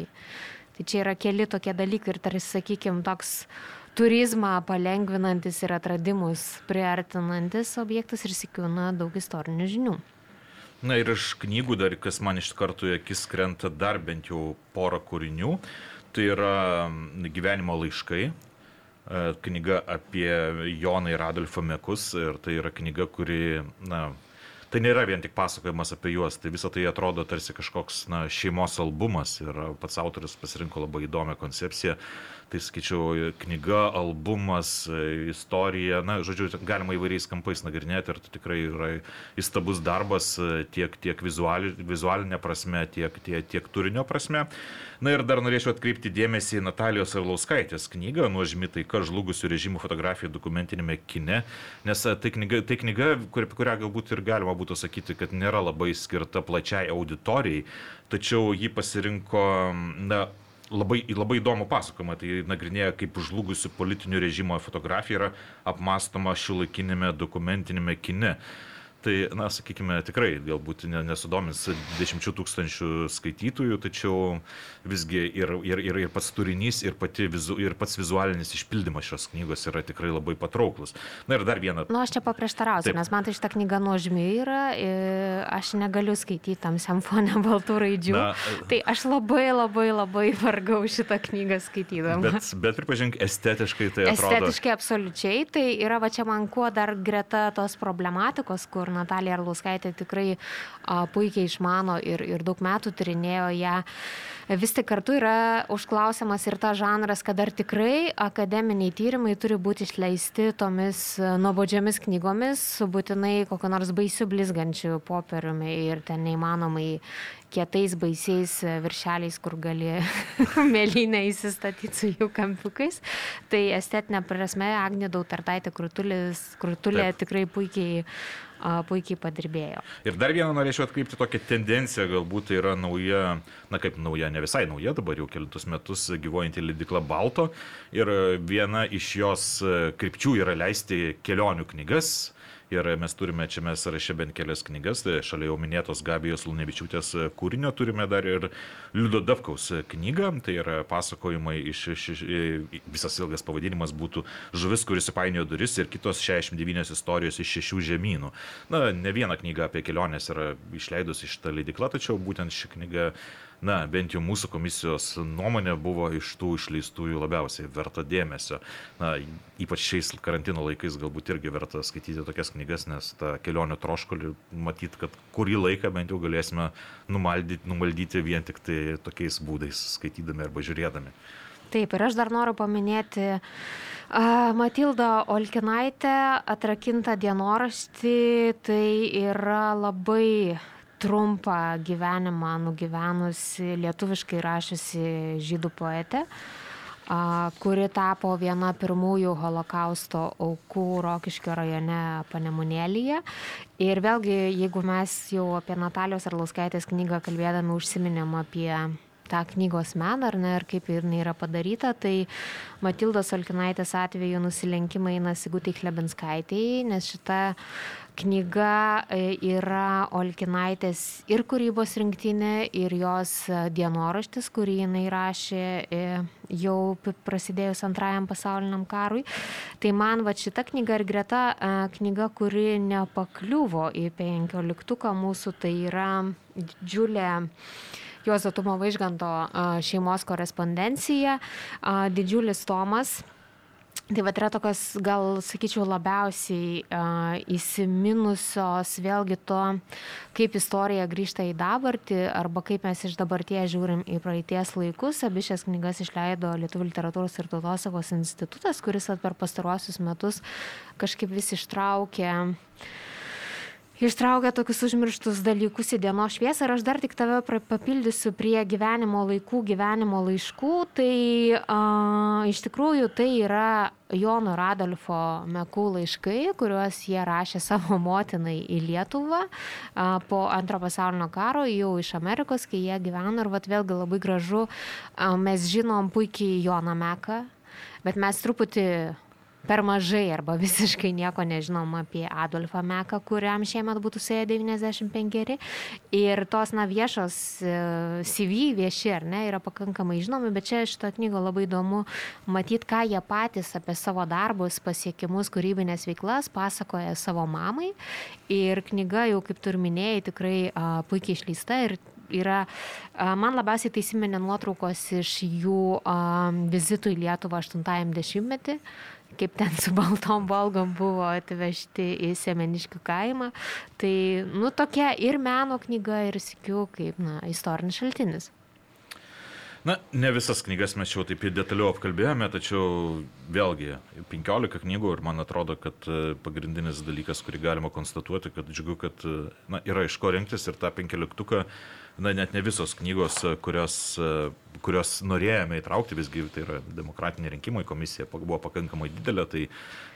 C: tai čia yra keli tokie dalykai ir tarsi, sakykime, toks turizmą palengvinantis ir atradimus priartinantis objektas ir sikūna daug istorinių žinių.
B: Na ir iš knygų dar, kas man iš karto į akis krenta dar bent jau porą kūrinių, tai yra gyvenimo laiškai, E, knyga apie Joną ir Adolfą Mekus. Ir tai yra knyga, kuri, na, tai nėra vien tik pasakojimas apie juos, tai visą tai atrodo tarsi kažkoks na, šeimos albumas. Ir pats autoris pasirinko labai įdomią koncepciją tai sakyčiau, knyga, albumas, istorija, na, žodžiu, galima įvairiais kampais nagrinėti ir tai tikrai yra įstabus darbas tiek, tiek vizuali, vizualinė prasme, tiek, tiek, tiek turinio prasme. Na ir dar norėčiau atkreipti dėmesį į Natalijos Arlauskaitės knygą Nuožmi taika žlugusių režimų fotografija dokumentinėme kine, nes tai knyga, tai knyga kur, kurią galbūt ir galima būtų sakyti, kad nėra labai skirta plačiai auditorijai, tačiau ji pasirinko, na, labai, labai įdomų pasakojimą. Tai nagrinėja, kaip žlugusių politinių režimo fotografija yra apmastoma šiuolaikinėme dokumentinėme kine. Tai, na, sakykime, tikrai galbūt nesudomins 10 tūkstančių skaitytojų, tačiau visgi ir, ir, ir, ir pats turinys, ir, vizu, ir pats vizualinis išpildymas šios knygos yra tikrai labai patrauklus. Na ir dar viena.
C: Na, nu, aš čia paprieštarausiu, nes man tai šitą knygą nuožmi yra, aš negaliu skaityti tam semfonę baltų raidžių. Na, tai aš labai labai labai vargau šitą knygą skaitydama.
B: Bet, bet pripažink, estetiškai tai atrodo.
C: Estetiškai absoliučiai, tai yra va čia man kuo dar greta tos problematikos, kur kur Natalija Arlauskaitė tikrai a, puikiai išmano ir, ir daug metų tyrinėjo ją. Vis tik kartu yra užklausiamas ir ta žanras, kad ar tikrai akademiniai tyrimai turi būti išleisti tomis nuobodžiamis knygomis, būtinai kokio nors baisių blizgančių popieriumi ir ten neįmanomai kietais baisiais viršeliais, kur gali mėlynę įsistatyti su jų kampiukais. Tai estetinė prasme Agnė Dautartaitė Krutulė tikrai puikiai puikiai padirbėjo.
B: Ir dar vieną norėčiau atkreipti tokią tendenciją, galbūt tai yra nauja, na kaip nauja, ne visai nauja, dabar jau kelintus metus gyvojanti leidikla Balto. Ir viena iš jos krypčių yra leisti kelionių knygas Ir mes turime čia mes rašė bent kelias knygas, tai šalia jau minėtos Gabijos Lunevičiūtės kūrinio turime dar ir Liudo Davkaus knygą, tai yra pasakojimai iš, iš, iš visas ilgas pavadinimas būtų Žuvis, kuris įpainiojo duris ir kitos 69 istorijos iš šešių žemynų. Na, ne viena knyga apie keliones yra išleidusi šitą leidikla, tačiau būtent ši knyga na, bent jau mūsų komisijos nuomonė buvo iš tų išleistųjų labiausiai verta dėmesio. Na, ypač šiais karantino laikais galbūt irgi verta skaityti tokias knygas, nes tą kelionę troškolį matyt, kad kurį laiką bent jau galėsime numaldyti, numaldyti vien tik tai tokiais būdais, skaitydami arba žiūrėdami.
C: Taip, ir aš dar noriu paminėti uh, Matildą Olkinaitę, atrakintą dienoraštį, tai yra labai trumpą gyvenimą nugyvenusi lietuviškai rašiusi žydų poetė, kuri tapo viena pirmųjų holokausto aukų Rokiškio rajone Panemunėlyje. Ir vėlgi, jeigu mes jau apie Natalijos Arlauskaitės knygą kalbėdami užsiminėm apie tą knygos meną, ar ne, ir kaip jinai yra padaryta, tai Matildos Alkinaitės atveju nusilenkimai eina Sigutai Klebinskaitėjai, nes šita knyga e, yra Olkinaitės ir kūrybos rinktinė, ir jos e, dienoraštis, kurį jinai rašė e, jau prasidėjus antrajam pasauliniam karui. Tai man va šita knyga ir greta knyga, kuri nepakliuvo į penkioliktuką mūsų, tai yra didžiulė Juozo Tumo Vaižganto šeimos korespondencija, didžiulis tomas Tai va yra tokios, gal sakyčiau, labiausiai uh, įsiminusios vėlgi to, kaip istorija grįžta į dabartį arba kaip mes iš dabarties žiūrim į praeities laikus. Abi šias knygas išleido Lietuvų literatūros ir tautosakos institutas, kuris per pastaruosius metus kažkaip vis ištraukė uh, ištraukia tokius užmirštus dalykus į dienos šviesą ir aš dar tik tave papildysiu prie gyvenimo laikų, gyvenimo laiškų. Tai a, iš tikrųjų tai yra Jono Radolfo Mekų laiškai, kuriuos jie rašė savo motinai į Lietuvą a, po antro pasaulinio karo, jau iš Amerikos, kai jie gyveno ir vat vėlgi labai gražu, a, mes žinom puikiai Joną Meką, bet mes truputį per mažai arba visiškai nieko nežinom apie Adolfą Meką, kuriam šiemet būtų suėję 95. Ir tos, na, viešos e, CV vieši, ar ne, yra pakankamai žinomi, bet čia šito knygo labai įdomu matyti, ką jie patys apie savo darbus, pasiekimus, kūrybinės veiklas pasakoja savo mamai. Ir knyga, jau kaip tu ir minėjai, tikrai a, puikiai išleista ir yra, man labiausiai tai įsiminė nuotraukos iš jų a, vizitų į Lietuvą 80-metį kaip ten su baltom valgom buvo atvežti į Semeniškių kaimą. Tai, nu, tokia ir meno knyga, ir sikiu, kaip, na, istorinis šaltinis.
B: Na, ne visas knygas mes jau taip detaliau apkalbėjome, tačiau vėlgi 15 knygų ir man atrodo, kad e, pagrindinis dalykas, kurį galima konstatuoti, kad džiugu, kad e, na, yra iš ko rinktis ir tą 15 na, net ne visos knygos, kurios, kurios norėjome įtraukti, visgi tai yra demokratiniai rinkimai, komisija buvo pakankamai didelė, tai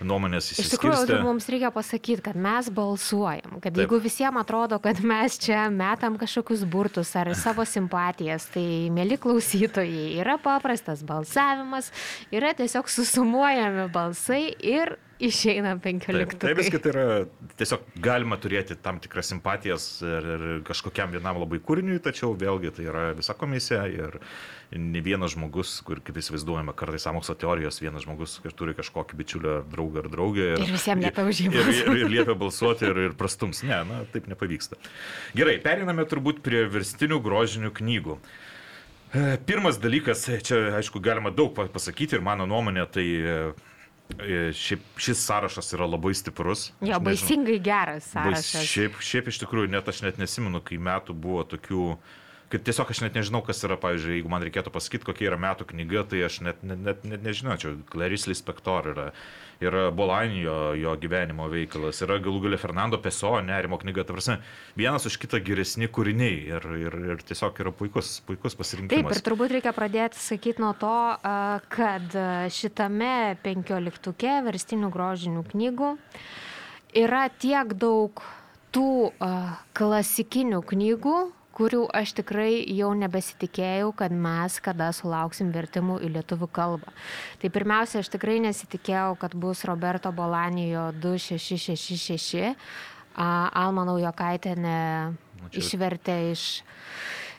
B: nuomonės įsiskirstė. Iš tikrųjų,
C: tai mums reikia pasakyti, kad mes balsuojam, kad Taip. jeigu visiems atrodo, kad mes čia metam kažkokius burtus ar savo simpatijas, tai mėly klausytojai, yra paprastas balsavimas, yra tiesiog susumuojami balsai ir išeina 15.
B: Tai viskai tai yra, tiesiog galima turėti tam tikras simpatijas ir, ir kažkokiam vienam labai kūriniui, tačiau vėlgi tai yra visa komisija ir ne vienas žmogus, kur kaip įsivaizduojame, kartais samokslo teorijos, vienas žmogus turi kažkokį bičiulio draugą ar draugę.
C: Ir, ir visiems liepia užimti.
B: Ir, ir, ir liepia balsuoti ir, ir prastums. Ne, na, taip nepavyksta. Gerai, periname turbūt prie verstinių grožinių knygų. E, pirmas dalykas, čia aišku galima daug pasakyti ir mano nuomonė, tai E, šiaip šis sąrašas yra labai stiprus.
C: Jo, baisingai geras sąrašas.
B: Bais, šiaip, šiaip iš tikrųjų, net aš net nesimenu, kai metų buvo tokių, kad tiesiog aš net nežinau, kas yra, pavyzdžiui, jeigu man reikėtų pasakyti, kokia yra metų knyga, tai aš net, net, net, net nežinočiau. Clarice Lispector yra yra Bolanio jo gyvenimo veikalas, yra galų galę Fernando Peso nerimo knyga, ta prasme, vienas už kitą geresni kūriniai ir, ir, ir tiesiog yra puikus, puikus pasirinkimas.
C: Taip, ir turbūt reikia pradėti sakyti nuo to, kad šitame penkioliktuke verstinių grožinių knygų yra tiek daug tų klasikinių knygų, kurių aš tikrai jau nebesitikėjau, kad mes kada sulauksim vertimų į lietuvių kalbą. Tai pirmiausia, aš tikrai nesitikėjau, kad bus Roberto Bolanijo 2666. Alma Naujokaitėne nu, išvertė iš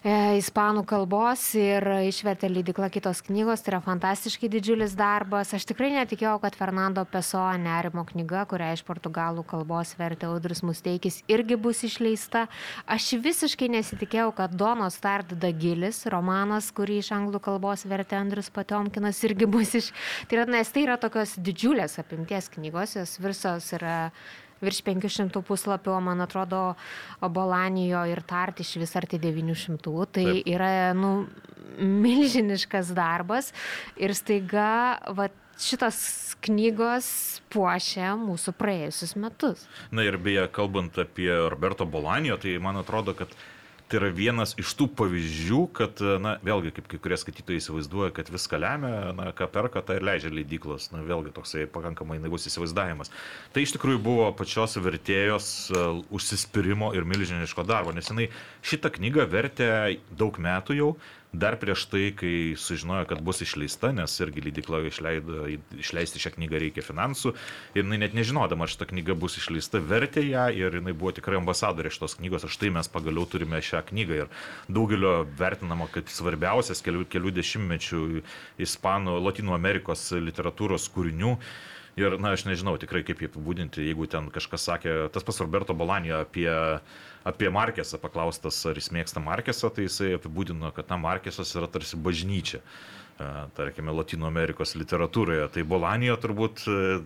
C: E, ispanų kalbos ir išvertė leidikla kitos knygos. Tai yra fantastiškai didžiulis darbas. Aš tikrai netikėjau, kad Fernando Pesoa nerimo knyga, kurią iš portugalų kalbos vertė Audris Musteikis, irgi bus išleista. Aš visiškai nesitikėjau, kad Dono Start Dagilis, romanas, kurį iš anglų kalbos vertė Andrius Patomkinas, irgi bus iš... Tai yra, nes tai yra tokios didžiulės apimties knygos, jos visos yra virš 500 puslapių, o man atrodo, Bolanijo ir Tart iš vis arti 900. Tai Taip. yra, nu, milžiniškas darbas ir staiga, va, šitos knygos puošia mūsų praėjusius metus.
B: Na ir beje, kalbant apie Roberto Bolanijo, tai man atrodo, kad tai yra vienas iš tų pavyzdžių, kad, na, vėlgi, kaip kai kurie skaitytojai įsivaizduoja, kad viską lemia, na, ką perka, tai ir leidžia leidyklos, na, vėlgi toksai pakankamai naivus įsivaizdavimas. Tai iš tikrųjų buvo pačios vertėjos uh, užsispyrimo ir milžiniško darbo, nes jinai šitą knygą vertė daug metų jau, dar prieš tai, kai sužinojo, kad bus išleista, nes irgi leidikla išleido, išleisti šią knygą reikia finansų, ir jinai net nežinodama, ar šita knyga bus išleista, vertė ją ir jinai buvo tikrai ambasadorė šitos knygos, aš tai mes pagaliau turime šią knygą ir daugelio vertinama kaip svarbiausias kelių, kelių dešimtmečių ispanų, Latino Amerikos literatūros kūrinių. Ir, na, aš nežinau tikrai kaip jį apibūdinti, jeigu ten kažkas sakė, tas pas Roberto Bolanijo apie apie Markesą paklaustas, ar jis mėgsta Markesą, tai jisai apibūdino, kad na, Markesas yra tarsi bažnyčia tarkime, Latino Amerikos literatūroje. Tai Bolanijo turbūt,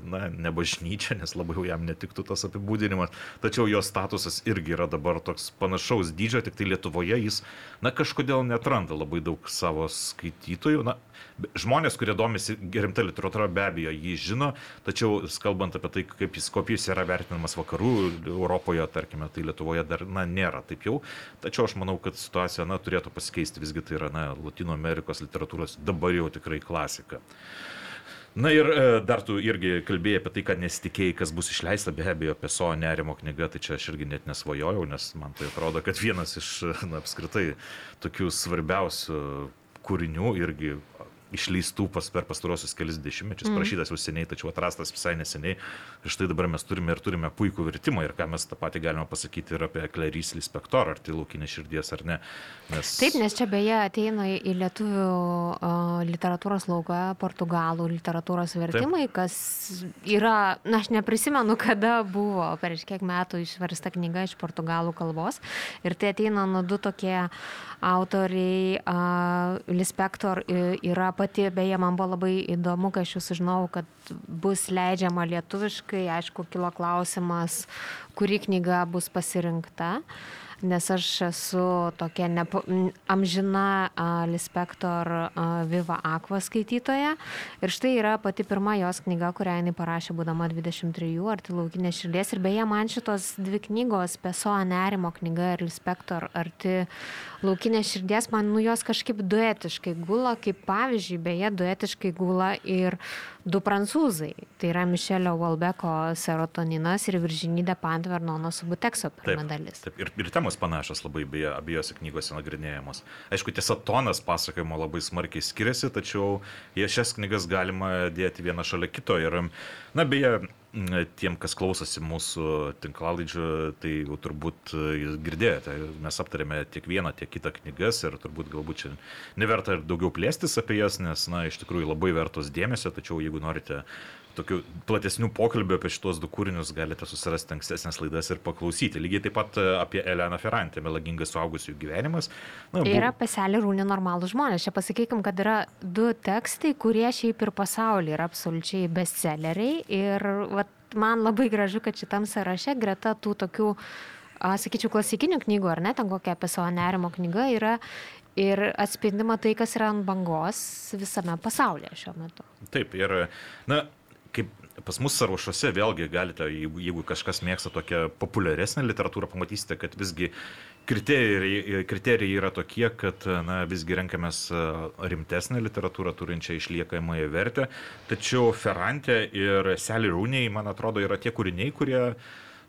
B: na, ne bažnyčia, nes labai jam netiktų tas apibūdinimas, tačiau jo statusas irgi yra dabar toks panašaus dydžio, tik tai Lietuvoje jis, na, kažkodėl netranda labai daug savo skaitytojų. Na, Žmonės, kurie domisi rimta literatūra, be abejo, jį žino, tačiau kalbant apie tai, kaip jis kopijus yra vertinamas vakarų Europoje, tarkime, tai Lietuvoje dar na, nėra taip jau. Tačiau aš manau, kad situacija na, turėtų pasikeisti, visgi tai yra na, Latino Amerikos literatūros dabar jau tikrai klasika. Na ir e, dar tu irgi kalbėjai apie tai, kad nesitikėjai, kas bus išleista, be abejo, apie savo nerimo knygą, tai čia aš irgi net nesvajojau, nes man tai atrodo, kad vienas iš, na, apskritai, tokių svarbiausių kūrinių irgi išleistų pas, per pastarosius kelias dešimtmečius, mm. prašytas jau seniai, tačiau atrastas visai neseniai. Ir štai dabar mes turime ir turime puikų vertimą ir ką mes tą patį galime pasakyti ir apie Klerys Lispektor, ar tai laukinė širdies ar ne.
C: Nes... Taip, nes čia beje ateina į lietuvių uh, literatūros lauką portugalų literatūros vertimai, Taip. kas yra, na aš neprisimenu, kada buvo prieš kiek metų išversta knyga iš portugalų kalbos. Ir tai ateina nu du tokie autoriai, uh, Lispektor yra pati, beje, man buvo labai įdomu, kai aš jau sužinojau, kad bus leidžiama lietuviškai, aišku, kilo klausimas, kuri knyga bus pasirinkta. Uh, nes aš esu tokia nepo, amžina Lispektor Viva Aqua skaitytoja. Ir štai yra pati pirma jos knyga, kurią jinai parašė būdama 23, Arti laukinės širdies. Ir beje, man šitos dvi knygos, Peso nerimo knyga ir Lispektor Arti laukinės širdies, man nu jos kažkaip duetiškai gula, kaip pavyzdžiui, beje, duetiškai gula ir du prancūzai. Tai yra Mišelio Valbeko serotoninas ir Viržinydė Pantvernono Subutekso pirma dalis.
B: Taip, ir, ir temos panašios labai beje abiejose knygose nagrinėjamos. Aišku, tiesa, tonas pasakojimo labai smarkiai skiriasi, tačiau jie šias knygas galima dėti vieną šalia kito. Ir, na, beje, tiem, kas klausosi mūsų tinklalaidžių, tai jau turbūt jūs girdėjote, mes aptarėme tiek vieną, tiek kitą knygas ir turbūt galbūt čia neverta ir daugiau plėstis apie jas, nes, na, iš tikrųjų labai vertos dėmesio, tačiau jeigu norite tokių platesnių pokalbių apie šitos du kūrinius galite susirasti ankstesnės laidas ir paklausyti. Lygiai taip pat e, apie Eleną Ferrantę, melagingas suaugusių gyvenimas.
C: Na, bu... Yra paselį rūnį normalų žmonės. Čia pasakykim, kad yra du tekstai, kurie šiaip ir pasaulyje yra absoliučiai bestselleriai. Ir vat, man labai gražu, kad šitam sąraše greta tų tokių a, sakyčiau, klasikinių knygų, ar ne, ten kokia apie savo nerimo knyga yra ir atspindima tai, kas yra ant bangos visame pasaulyje šiuo metu.
B: Taip, ir, na, kaip pas mus sąrašuose vėlgi galite, jeigu, jeigu kažkas mėgsta tokią populiaresnę literatūrą, pamatysite, kad visgi kriterijai, kriterijai yra tokie, kad na, visgi renkamės rimtesnę literatūrą turinčią išliekamąją vertę. Tačiau Ferrante ir Sally Rooney, man atrodo, yra tie kūriniai, kurie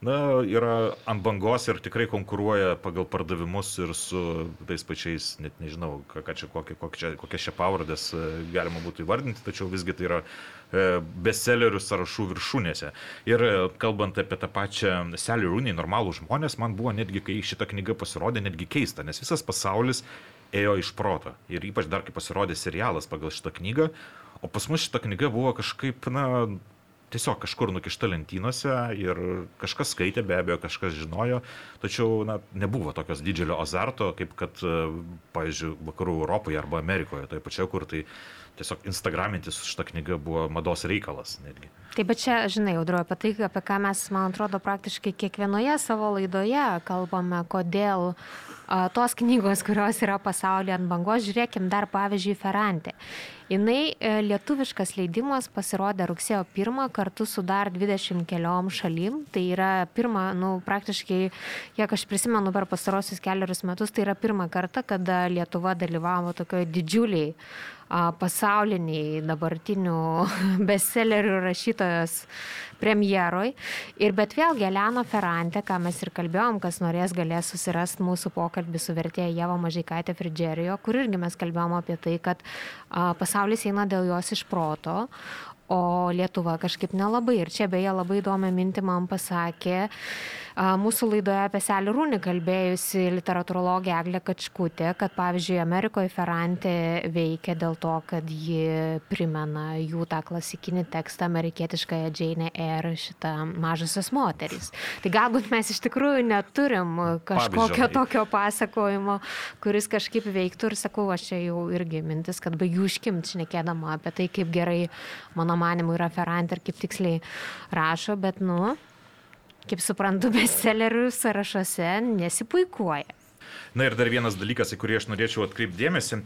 B: na, yra ant bangos ir tikrai konkuruoja pagal pardavimus ir su tais pačiais, net nežinau, ką, čia, kokie, kokie čia, kokias čia pavardės e, galima būtų įvardinti, tačiau visgi tai yra e, bestsellerių sąrašų viršūnėse. Ir e, kalbant apie tą pačią Sally Rooney, normalų žmonės, man buvo netgi, kai šita knyga pasirodė, netgi keista, nes visas pasaulis ėjo iš proto. Ir ypač dar kai pasirodė serialas pagal šitą knygą, o pas mus šita knyga buvo kažkaip, na, tiesiog kažkur nukišta lentynose ir kažkas skaitė, be abejo, kažkas žinojo, tačiau na, nebuvo tokios didžiulio azarto, kaip kad, e, pavyzdžiui, vakarų Europoje arba Amerikoje, toje pačioje, kur tai tiesiog instagramintis šitą knygą buvo mados reikalas netgi.
C: Taip, bet čia, žinai, audroju apie tai, apie ką mes, man atrodo, praktiškai kiekvienoje savo laidoje kalbame, kodėl a, tos knygos, kurios yra pasaulyje ant bangos, žiūrėkim dar pavyzdžiui Ferrantė. Jinai e, lietuviškas leidimas pasirodė rugsėjo 1 kartu su dar 20 keliom šalim. Tai yra pirma, nu, praktiškai, kiek aš prisimenu per pastarosius keliarius metus, tai yra pirmą kartą, kada Lietuva dalyvavo tokioje didžiuliai pasauliniai dabartinių bestsellerių rašytojos premjeroj. Ir bet vėlgi Elena Ferrante, ką mes ir kalbėjom, kas norės galės susirasti mūsų pokalbį su vertėja Jeva Mažikaitė Fridžerijo, kur irgi mes kalbėjom apie tai, kad pasaulis eina dėl jos iš proto, o Lietuva kažkaip nelabai. Ir čia beje labai įdomią mintį man pasakė mūsų laidoje apie Selį Rūnį kalbėjusi literatūrologė Eglė Kačkutė, kad pavyzdžiui Amerikoje Ferrante veikia dėl to, kad ji primena jų tą klasikinį tekstą amerikietiškąją Jane Eyre šitą mažasios moterys. Tai galbūt mes iš tikrųjų neturim kažkokio Pavyzdžiui. tokio pasakojimo, kuris kažkaip veiktų ir sakau, aš čia jau irgi mintis, kad baigiu iškimti šnekėdama apie tai, kaip gerai mano manimu yra Ferrante ir kaip tiksliai rašo, bet nu, kaip suprantu, bestsellerių sąrašuose nesipuikuoja.
B: Na ir dar vienas dalykas, į kurį aš norėčiau atkreipdėmėsi.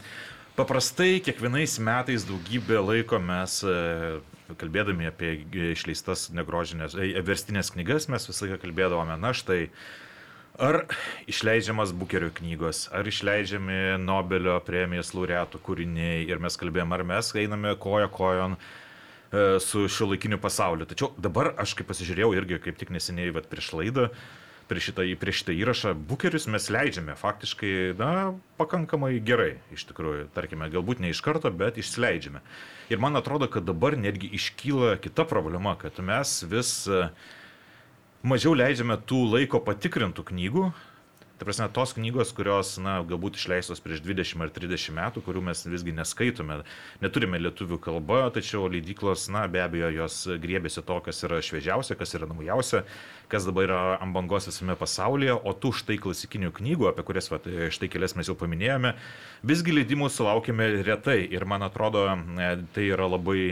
B: Paprastai kiekvienais metais daugybę laiko mes, e, kalbėdami apie išleistas negrožinės, e, verstinės knygas, mes visą laiką kalbėdavome, na štai, ar išleidžiamas Bukerio knygos, ar išleidžiami Nobelio premijos laureatų kūriniai ir mes kalbėjome, ar mes einame koja kojon E, su šiuo laikiniu pasauliu. Tačiau dabar aš kaip pasižiūrėjau irgi kaip tik neseniai, bet prieš laidą, prieš šitą, prieš šitą įrašą, bukerius mes leidžiame faktiškai, na, pakankamai gerai, iš tikrųjų, tarkime, galbūt ne iš karto, bet išleidžiame. Ir man atrodo, kad dabar netgi iškyla kita problema, kad mes vis e, mažiau leidžiame tų laiko patikrintų knygų, Ta prasme, tos knygos, kurios, na, galbūt išleistos prieš 20 ar 30 metų, kurių mes visgi neskaitome, neturime lietuvių kalbą, tačiau leidyklos, na, be abejo, jos griebėsi to, kas yra šviežiausia, kas yra naujausia, kas dabar yra ant bangos visame pasaulyje, o tų štai klasikinių knygų, apie kurias, va, štai kelias mes jau paminėjome, visgi leidimų sulaukime retai. Ir man atrodo, tai yra labai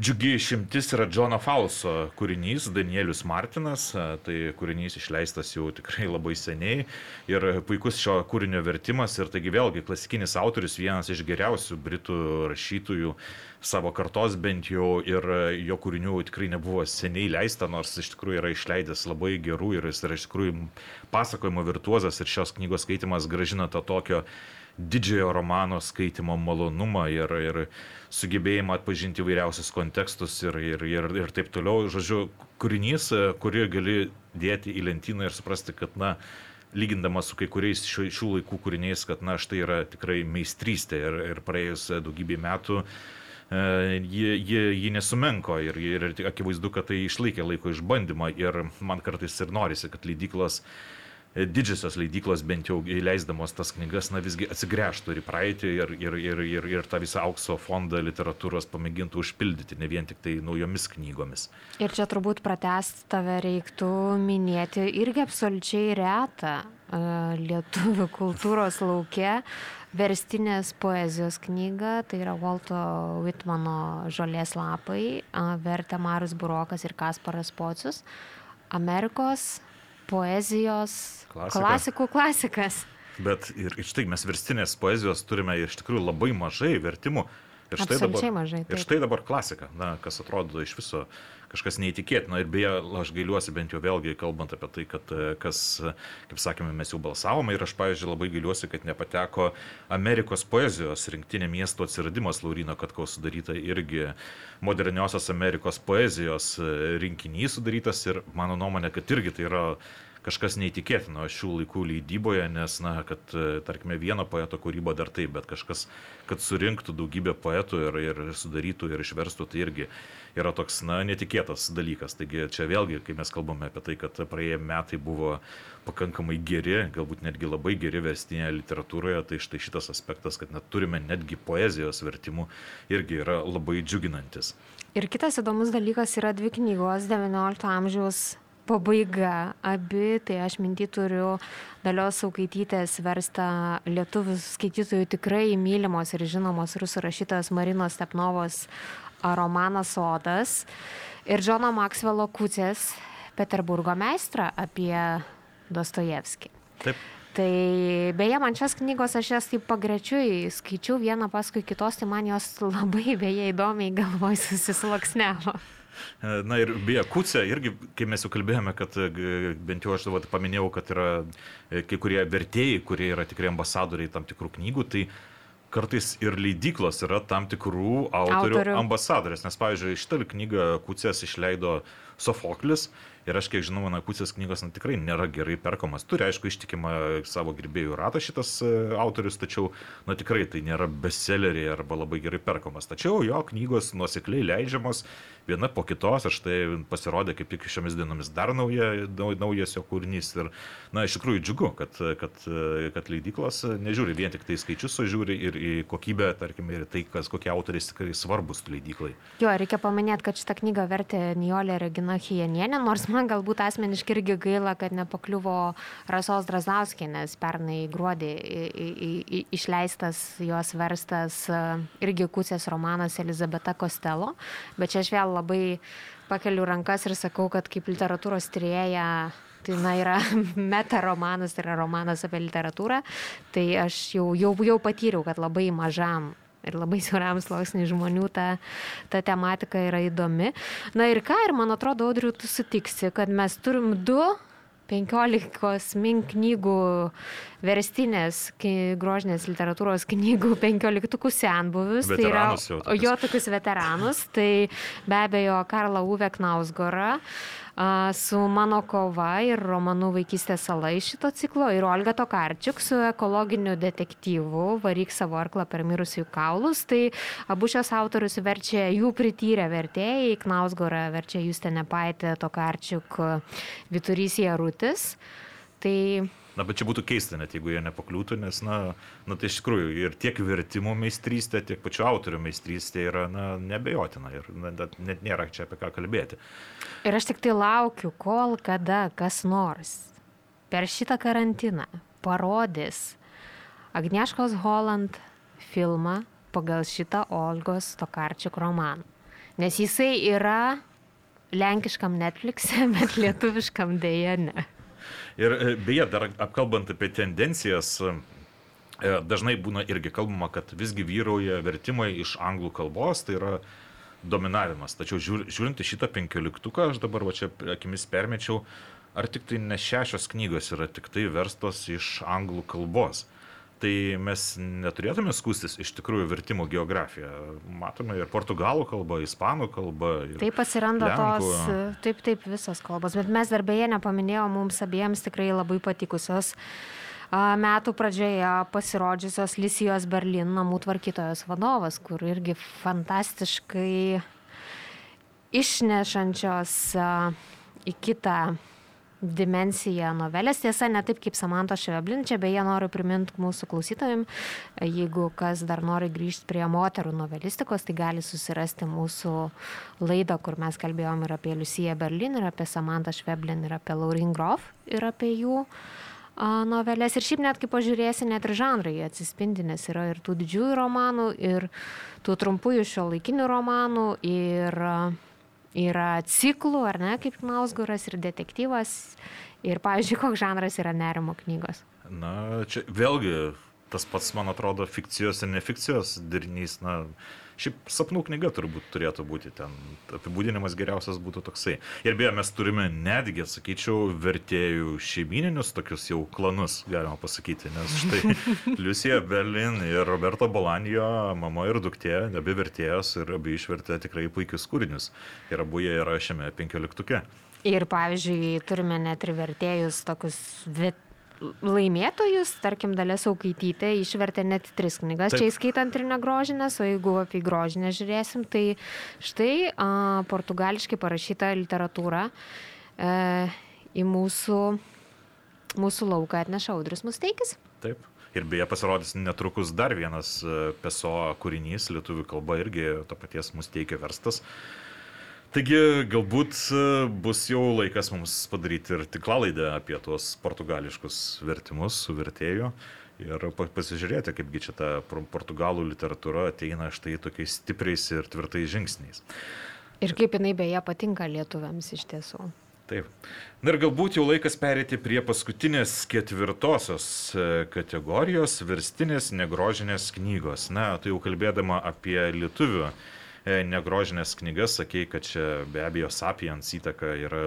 B: Džiugi išimtis yra Džono Falso kūrinys, Danielius Martinas, tai kūrinys išleistas jau tikrai labai seniai ir puikus šio kūrinio vertimas. Ir taigi vėlgi klasikinis autorius, vienas iš geriausių britų rašytojų savo kartos bent jau. Ir jo kūrinių tikrai nebuvo seniai leista, nors iš tikrųjų yra išleidęs labai gerų ir jis yra iš tikrųjų pasakojimo virtuozas. Ir šios knygos skaitimas gražina tą tokio didžiojo romano skaitimo malonumą ir, ir sugebėjimą atpažinti įvairiausius kontekstus ir, ir, ir, ir taip toliau. Žodžiu, kūrinys, kurį gali dėti į lentyną ir suprasti, kad, na, lygindamas su kai kuriais šių, šių laikų kūriniais, kad, na, štai yra tikrai meistrystė ir, ir praėjus daugybį metų e, ji, ji, ji nesumenko ir, ir akivaizdu, kad tai išlaikė laiko išbandymą ir man kartais ir norisi, kad leidyklos didžiosios leidyklos bent jau leisdamos tas knygas, na visgi atsigręžtų ir į praeitį ir, ir, ir, ir, ir tą visą aukso fondą literatūros pamėgintų užpildyti, ne vien tik tai naujomis knygomis.
C: Ir čia turbūt pratest tave reiktų minėti irgi absoliučiai retą lietuvių kultūros laukia verstinės poezijos knygą, tai yra Walto Whitmano Žolės lapai, vertė Marius Burokas ir Kasparas Pocius, Amerikos poezijos Klasika. klasikų klasikas.
B: Bet ir, ir štai mes verstinės poezijos turime iš tikrųjų labai mažai vertimų. Ir štai dabar,
C: Absoliučiai mažai,
B: ir
C: taip.
B: štai dabar klasika, na, kas atrodo iš viso kažkas neįtikėtino. Ir beje, aš gailiuosi bent jau vėlgi, kalbant apie tai, kad e, kas, kaip sakėme, mes jau balsavome ir aš, pavyzdžiui, labai gailiuosi, kad nepateko Amerikos poezijos rinktinė miesto atsiradimas Laurino Katkaus sudaryta irgi moderniosios Amerikos poezijos e, rinkinys sudarytas ir mano nuomonė, kad irgi tai yra kažkas neįtikėtino šių laikų leidyboje, nes, na, kad, e, tarkime, vieno poeto kūryba dar taip, bet kažkas, kad surinktų daugybę poetų ir, ir sudarytų ir išverstų, tai irgi yra toks, na, netikėtas dalykas. Taigi čia vėlgi, kai mes kalbame apie tai, kad praėję metai buvo pakankamai geri, galbūt netgi labai geri verstinėje literatūroje, tai štai šitas aspektas, kad net turime netgi poezijos vertimų, irgi yra labai džiuginantis.
C: Ir kitas įdomus dalykas yra dvi knygos 19 amžiaus pabaiga. Abi, tai aš mintį turiu dalios saukaitytės versta lietuvių skaitytojų tikrai mylimos ir žinomos rusų rašytojos Marinos Stepnovos romanas Sodas ir Džono Maksvelo Kucės Peterburgo meistrą apie Dostojevskį.
B: Taip.
C: Tai beje, man šias knygos aš jas taip pagrečiui skaičiau vieną paskui kitos, tai man jos labai beje įdomiai galvoj susisloksnevo.
B: Na ir beje, Kucija irgi, kai mes jau kalbėjome, kad e, bent jau aš vat, paminėjau, kad yra e, kai kurie vertėjai, kurie yra tikrai ambasadoriai tam tikrų knygų, tai kartais ir leidyklos yra tam tikrų autorių,
C: Autorių.
B: ambasadorės. Nes, pavyzdžiui, šitą knygą Kucijas išleido Sofoklis ir aš kiek žinau, na, Kucijas knygos na, tikrai nėra gerai perkamas. Turi, aišku, ištikimą savo gerbėjų ratą šitas e, autorius, tačiau, na, tikrai tai nėra bestselleriai arba labai gerai perkamas. Tačiau jo knygos nuosekliai leidžiamos viena po kitos, aš tai pasirodė kaip tik šiomis dienomis dar nauja, nau- naujas jo kūrinys. Ir, na, iš tikrųjų džiugu, kad, kad, kad leidyklos nežiūri vien tik tai skaičius, o žiūri ir į kokybę, tarkim, ir tai, kas, kokie autoriai tikrai svarbus leidyklai.
C: Jo, reikia paminėti, kad šitą knygą vertė Nijolė Regina Hijanienė, nors man galbūt asmeniškai irgi gaila, kad nepakliuvo Rasos Drazauskienės pernai gruodį išleistas jos verstas e, irgi Kucės romanas Elizabeta Kostelo, bet čia aš vėl labai pakeliu rankas ir sakau, kad kaip literatūros trėja Tai na, yra meta romanas, tai yra romanas apie literatūrą. Tai aš jau, jau, jau patyriau, kad labai mažam ir labai siauram sluoksniui žmonių ta, ta tematika yra įdomi. Na ir ką, ir man atrodo, Audriu, tu sutiksi, kad mes turim du 15 min knygų verstinės grožinės literatūros knygų 15 senbuvius. Tai yra
B: tokius.
C: jo tokius veteranus. Tai be abejo Karla Uve Knausgora a, su mano kova ir romanu Vaikystės sala iš šito ciklo ir Olga Tokarčiuk su ekologiniu detektyvu Varyk savo arklą per mirusiųjų kaulus. Tai abu šios autorius verčia jų prityrę vertėjai. Knausgora verčia Justė Nepaitė, Tokarčiuk, Viturys Jarutis. Tai
B: Na, bet čia būtų keista, net jeigu jie nepakliūtų, nes, na, na tai iš tikrųjų ir tiek vertimų meistrystė, tiek pačių autorių meistrystė yra, na, nebejotina ir na, net, nėra čia apie ką kalbėti.
C: Ir aš tik tai laukiu, kol kada kas nors per šitą karantiną parodys Agnieškos Holland filmą pagal šitą Olgos Tokarčiuk romaną. Nes jisai yra lenkiškam Netflix'e, bet lietuviškam dėja ne.
B: Ir e, beje, dar apkalbant apie tendencijas, e, dažnai būna irgi kalbama, kad visgi vyrauja vertimai iš anglų kalbos, tai yra dominavimas. Tačiau žiūr- žiūrint į šitą penkioliktuką, aš dabar va čia akimis permečiau, ar tik tai ne šešios knygos yra tik tai verstos iš anglų kalbos. Tai mes neturėtume skūstis iš tikrųjų vertimo geografiją. Matome ir portugalų kalbą, ispanų kalbą. Ir
C: Taip atsiranda
B: lenkų.
C: tos, taip, taip, visos kalbos. Bet mes dar beje nepaminėjome mums abiems tikrai labai patikusios metų pradžioje pasirodžiusios Lisijos Berlin namų tvarkytojos vadovas, kur irgi fantastiškai išnešančios į kitą dimensiją novelės. Tiesa, ne taip kaip Samanto Šveblin, čia beje noriu priminti mūsų klausytojim, jeigu kas dar nori grįžti prie moterų novelistikos, tai gali susirasti mūsų laidą, kur mes kalbėjom ir apie Luciją Berlin, ir apie Samantą Šveblin, ir apie Laurin Grof, ir apie jų novelės. Ir šiaip net kai pažiūrėsi, net ir žanrai atsispindi, nes yra ir tų didžiųjų romanų, ir tų trumpųjų šio laikinių romanų, ir a, yra ciklų, ar ne, kaip Knausguras, ir detektyvas. Ir, pavyzdžiui, koks žanras yra nerimo knygos.
B: Na, čia vėlgi tas pats, man atrodo, fikcijos ir nefikcijos derinys, na, Šiaip sapnų knyga turbūt turėtų būti ten. Apibūdinimas geriausias būtų toksai. Ir beje, mes turime netgi, sakyčiau, vertėjų šeimininius tokius jau klanus, galima pasakyti. Nes štai Liusija Berlin ir Roberto Bolanijo, mama ir duktė, abi vertėjos ir abi išvertė tikrai puikius kūrinius. Ir abu jie yra šiame penkioliktuke.
C: Ir pavyzdžiui, turime net ir vertėjus tokius vet laimėtojus, tarkim, Dalė Saukaitytė išvertė net tris knygas, Taip. čia įskaitant ir negrožinės, o jeigu apie grožinę žiūrėsim, tai štai a, portugališkai parašyta literatūra e, į mūsų, mūsų lauką atneša Audrius Musteikis.
B: Taip. Ir beje pasirodys netrukus dar vienas e, peso kūrinys, lietuvių kalba irgi to paties Musteikio verstas. Taigi galbūt e, bus jau laikas mums padaryti ir tiklalaidę apie tuos portugališkus vertimus su vertėju ir pasižiūrėti, kaipgi čia ta portugalų literatūra ateina štai tokiais stipriais ir tvirtais žingsniais.
C: Ir kaip jinai beje patinka lietuviams iš tiesų.
B: Taip. Na ir galbūt jau laikas perėti prie paskutinės ketvirtosios e, kategorijos - verstinės negrožinės knygos. Na, tai jau kalbėdama apie lietuvių negrožinės knygas, sakei, kad čia be abejo Sapiens įtaka yra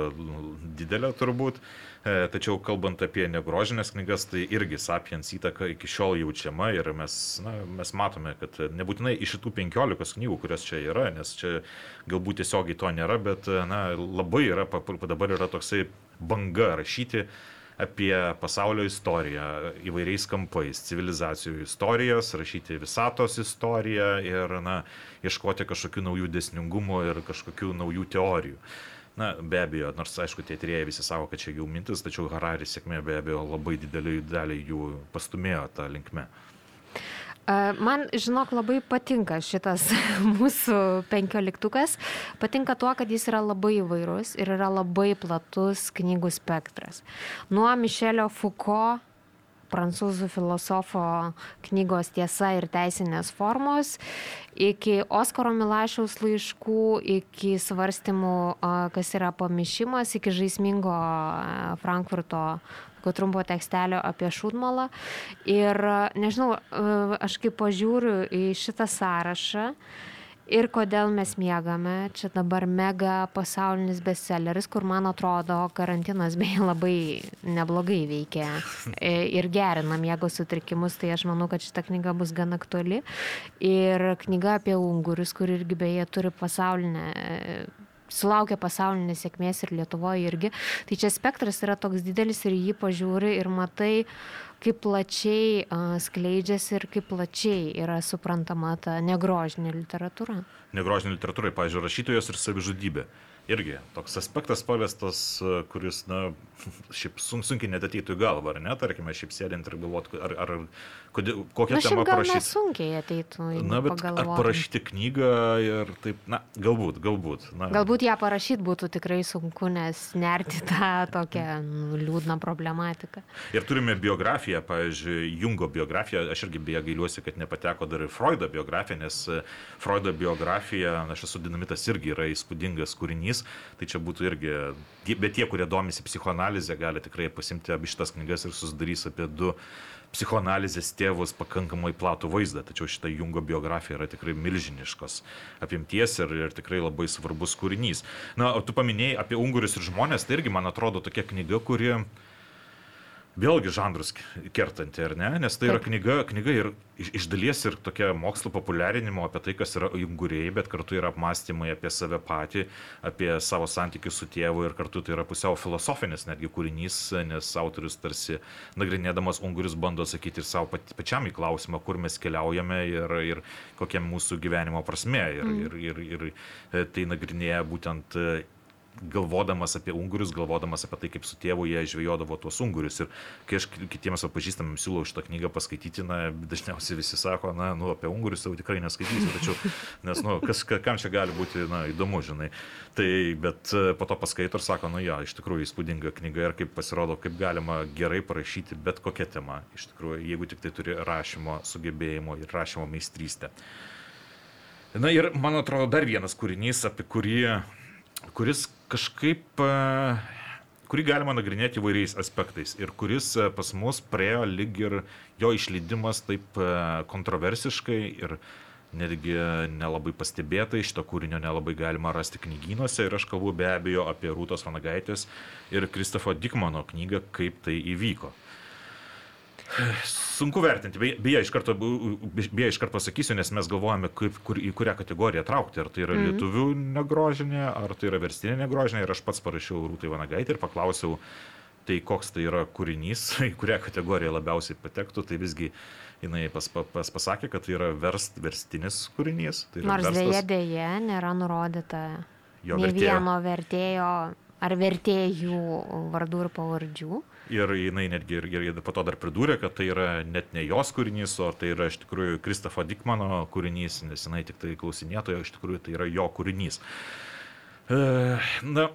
B: didelė turbūt, e, tačiau kalbant apie negrožinės knygas, tai irgi Sapiens įtaka iki šiol jaučiama ir mes, na, mes matome, kad nebūtinai iš šitų penkiolikos knygų, kurios čia yra, nes čia galbūt tiesiogiai to nėra, bet na, labai yra, dabar yra toksai banga rašyti apie pasaulio istoriją įvairiais kampais, civilizacijų istorijas, rašyti visatos istoriją ir na, ieškoti kažkokių naujų desningumų ir kažkokių naujų teorijų. Na, be abejo, nors aišku, tie tyrėjai visi savo, kad čia jų mintis, tačiau Hararis sėkmė be abejo labai didelį dalį jų pastumėjo tą linkmę.
C: Man, žinok, labai patinka šitas mūsų penkioliktukas. Patinka tuo, kad jis yra labai įvairus ir yra labai platus knygų spektras. Nuo Mišelio Foucault prancūzų filosofo knygos Tiesa ir teisinės formos, iki Oskaro Milašiaus laiškų, iki svarstymų, kas yra pamišimas, iki žaismingo Frankfurto tokio trumpo tekstelio apie šūdmalą. Ir nežinau, e, aš kaip pažiūriu į šitą sąrašą, Ir kodėl mes miegame, čia dabar mega pasaulinis bestselleris, kur man atrodo karantinas beje labai neblogai veikia e, ir gerina miego sutrikimus, tai aš manau, kad šita knyga bus gan aktuali. Ir knyga apie ungurius, kur irgi beje turi pasaulinę sulaukė pasaulinės sėkmės ir Lietuvoje irgi. Tai čia spektras yra toks didelis ir jį pažiūri ir matai, kaip plačiai uh, skleidžiasi ir kaip plačiai yra suprantama ta negrožinė literatūra.
B: Negrožinė literatūra, pavyzdžiui, rašytojas ir savižudybė irgi toks aspektas paliestas, kuris, na, šiaip sunkiai net ateitų į galvą, ar ne, tarkime, šiaip sėdint ir galvot, ar, ar kodėl, kokią na, temą parašyti.
C: Sunkiai ateitų.
B: Na, bet pagalvoti. ar parašyti knygą ir taip, na, galbūt, galbūt. Na.
C: Galbūt ją parašyti būtų tikrai sunku, nes nerti tą tokią nu, liūdną problematiką.
B: Ir turime biografiją, pavyzdžiui, Jungo biografiją, aš irgi beje gailiuosi, kad nepateko dar ir Freudo biografija, nes Freudo biografija, aš esu dinamitas, irgi yra įspūdingas kūrinys tai čia būtų irgi, bet tie, kurie domisi psichoanalizė, gali tikrai pasimti abi šitas knygas ir susidarys apie du psichoanalizės tėvus pakankamai platų vaizdą, tačiau šita Jungo biografija yra tikrai milžiniškos apimties ir, ir tikrai labai svarbus kūrinys. Na, tu paminėjai apie ungurius ir žmonės, tai irgi man atrodo tokia knyga, kuri vėlgi žanrus kertanti, ar ne? Nes tai yra knyga, knyga ir iš, dalies ir tokia mokslo populiarinimo apie tai, kas yra unguriai, bet kartu yra apmąstymai apie save patį, apie savo santykius su tėvu ir kartu tai yra pusiau filosofinis netgi kūrinys, nes autorius tarsi nagrinėdamas ungurius bando atsakyti ir savo pačiam į klausimą, kur mes keliaujame ir, ir kokia mūsų gyvenimo prasme. Ir, mm. ir, ir, ir e, tai nagrinėja būtent galvodamas apie ungurius, galvodamas apie tai, kaip su tėvu jie žvejodavo tuos ungurius. Ir kai aš kitiems pažįstamams siūlau šitą knygą paskaityti, na, dažniausiai visi sako, na, nu, apie ungurius jau tikrai neskaitysiu, tačiau, nes, nu, kas, kam čia gali būti, na, įdomu, žinai. Tai, bet e, po to paskaito ir sako, nu, ja, iš tikrųjų įspūdinga knyga ir kaip pasirodo, kaip galima gerai parašyti bet kokią temą, iš tikrųjų, jeigu tik tai turi rašymo sugebėjimo ir rašymo meistrystę. Na ir man atrodo dar vienas kūrinys, apie kurį kuris kažkaip, kurį galima nagrinėti įvairiais aspektais ir kuris e, pas mus praėjo lyg ir jo išleidimas taip e, kontroversiškai ir netgi nelabai pastebėtai, šito kūrinio nelabai galima rasti knygynuose ir aš kalbu be abejo apie Rūtos Vanagaitės ir Kristofo Dikmano knygą, kaip tai įvyko. Sunku vertinti, beje, iš karto, beje, iš karto pasakysiu, nes mes galvojame, kaip, kur, į kurią kategoriją traukti. Ar tai yra mm. lietuvių negrožinė, ar tai yra verstinė negrožinė. Ir aš pats parašiau Rūtai Vanagaitį ir paklausiau, tai koks tai yra kūrinys, į kurią kategoriją labiausiai patektų. Tai visgi jinai pas, pas, pasakė, kad tai yra verst, verstinis kūrinys. Tai
C: Nors dėje dėje nėra nurodyta jo vertėjo. vieno vertėjo ar vertėjų vardų ir pavardžių.
B: Ir jinai netgi ir, ir po to dar pridūrė, kad tai yra net ne jos kūrinys, o tai yra iš tikrųjų Kristofo Dikmano kūrinys, nes jinai tik tai klausinėtoja, iš tikrųjų tai yra jo kūrinys. E, na,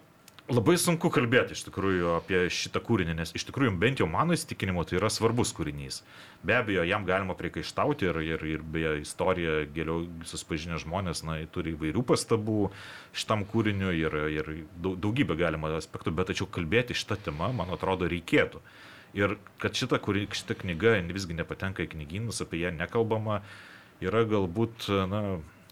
B: Labai sunku kalbėti iš tikrųjų apie šitą kūrinį, nes iš tikrųjų bent jau mano įsitikinimu tai yra svarbus kūrinys. Be abejo, jam galima priekaištauti ir, ir, ir beje istoriją geriau susipažinę žmonės na, turi įvairių pastabų šitam kūriniu ir, ir daugybę galima aspektų, bet tačiau kalbėti šitą temą, man atrodo, reikėtų. Ir kad šita, kuri, šita knyga visgi nepatenka į knygynus, apie ją nekalbama, yra galbūt, na,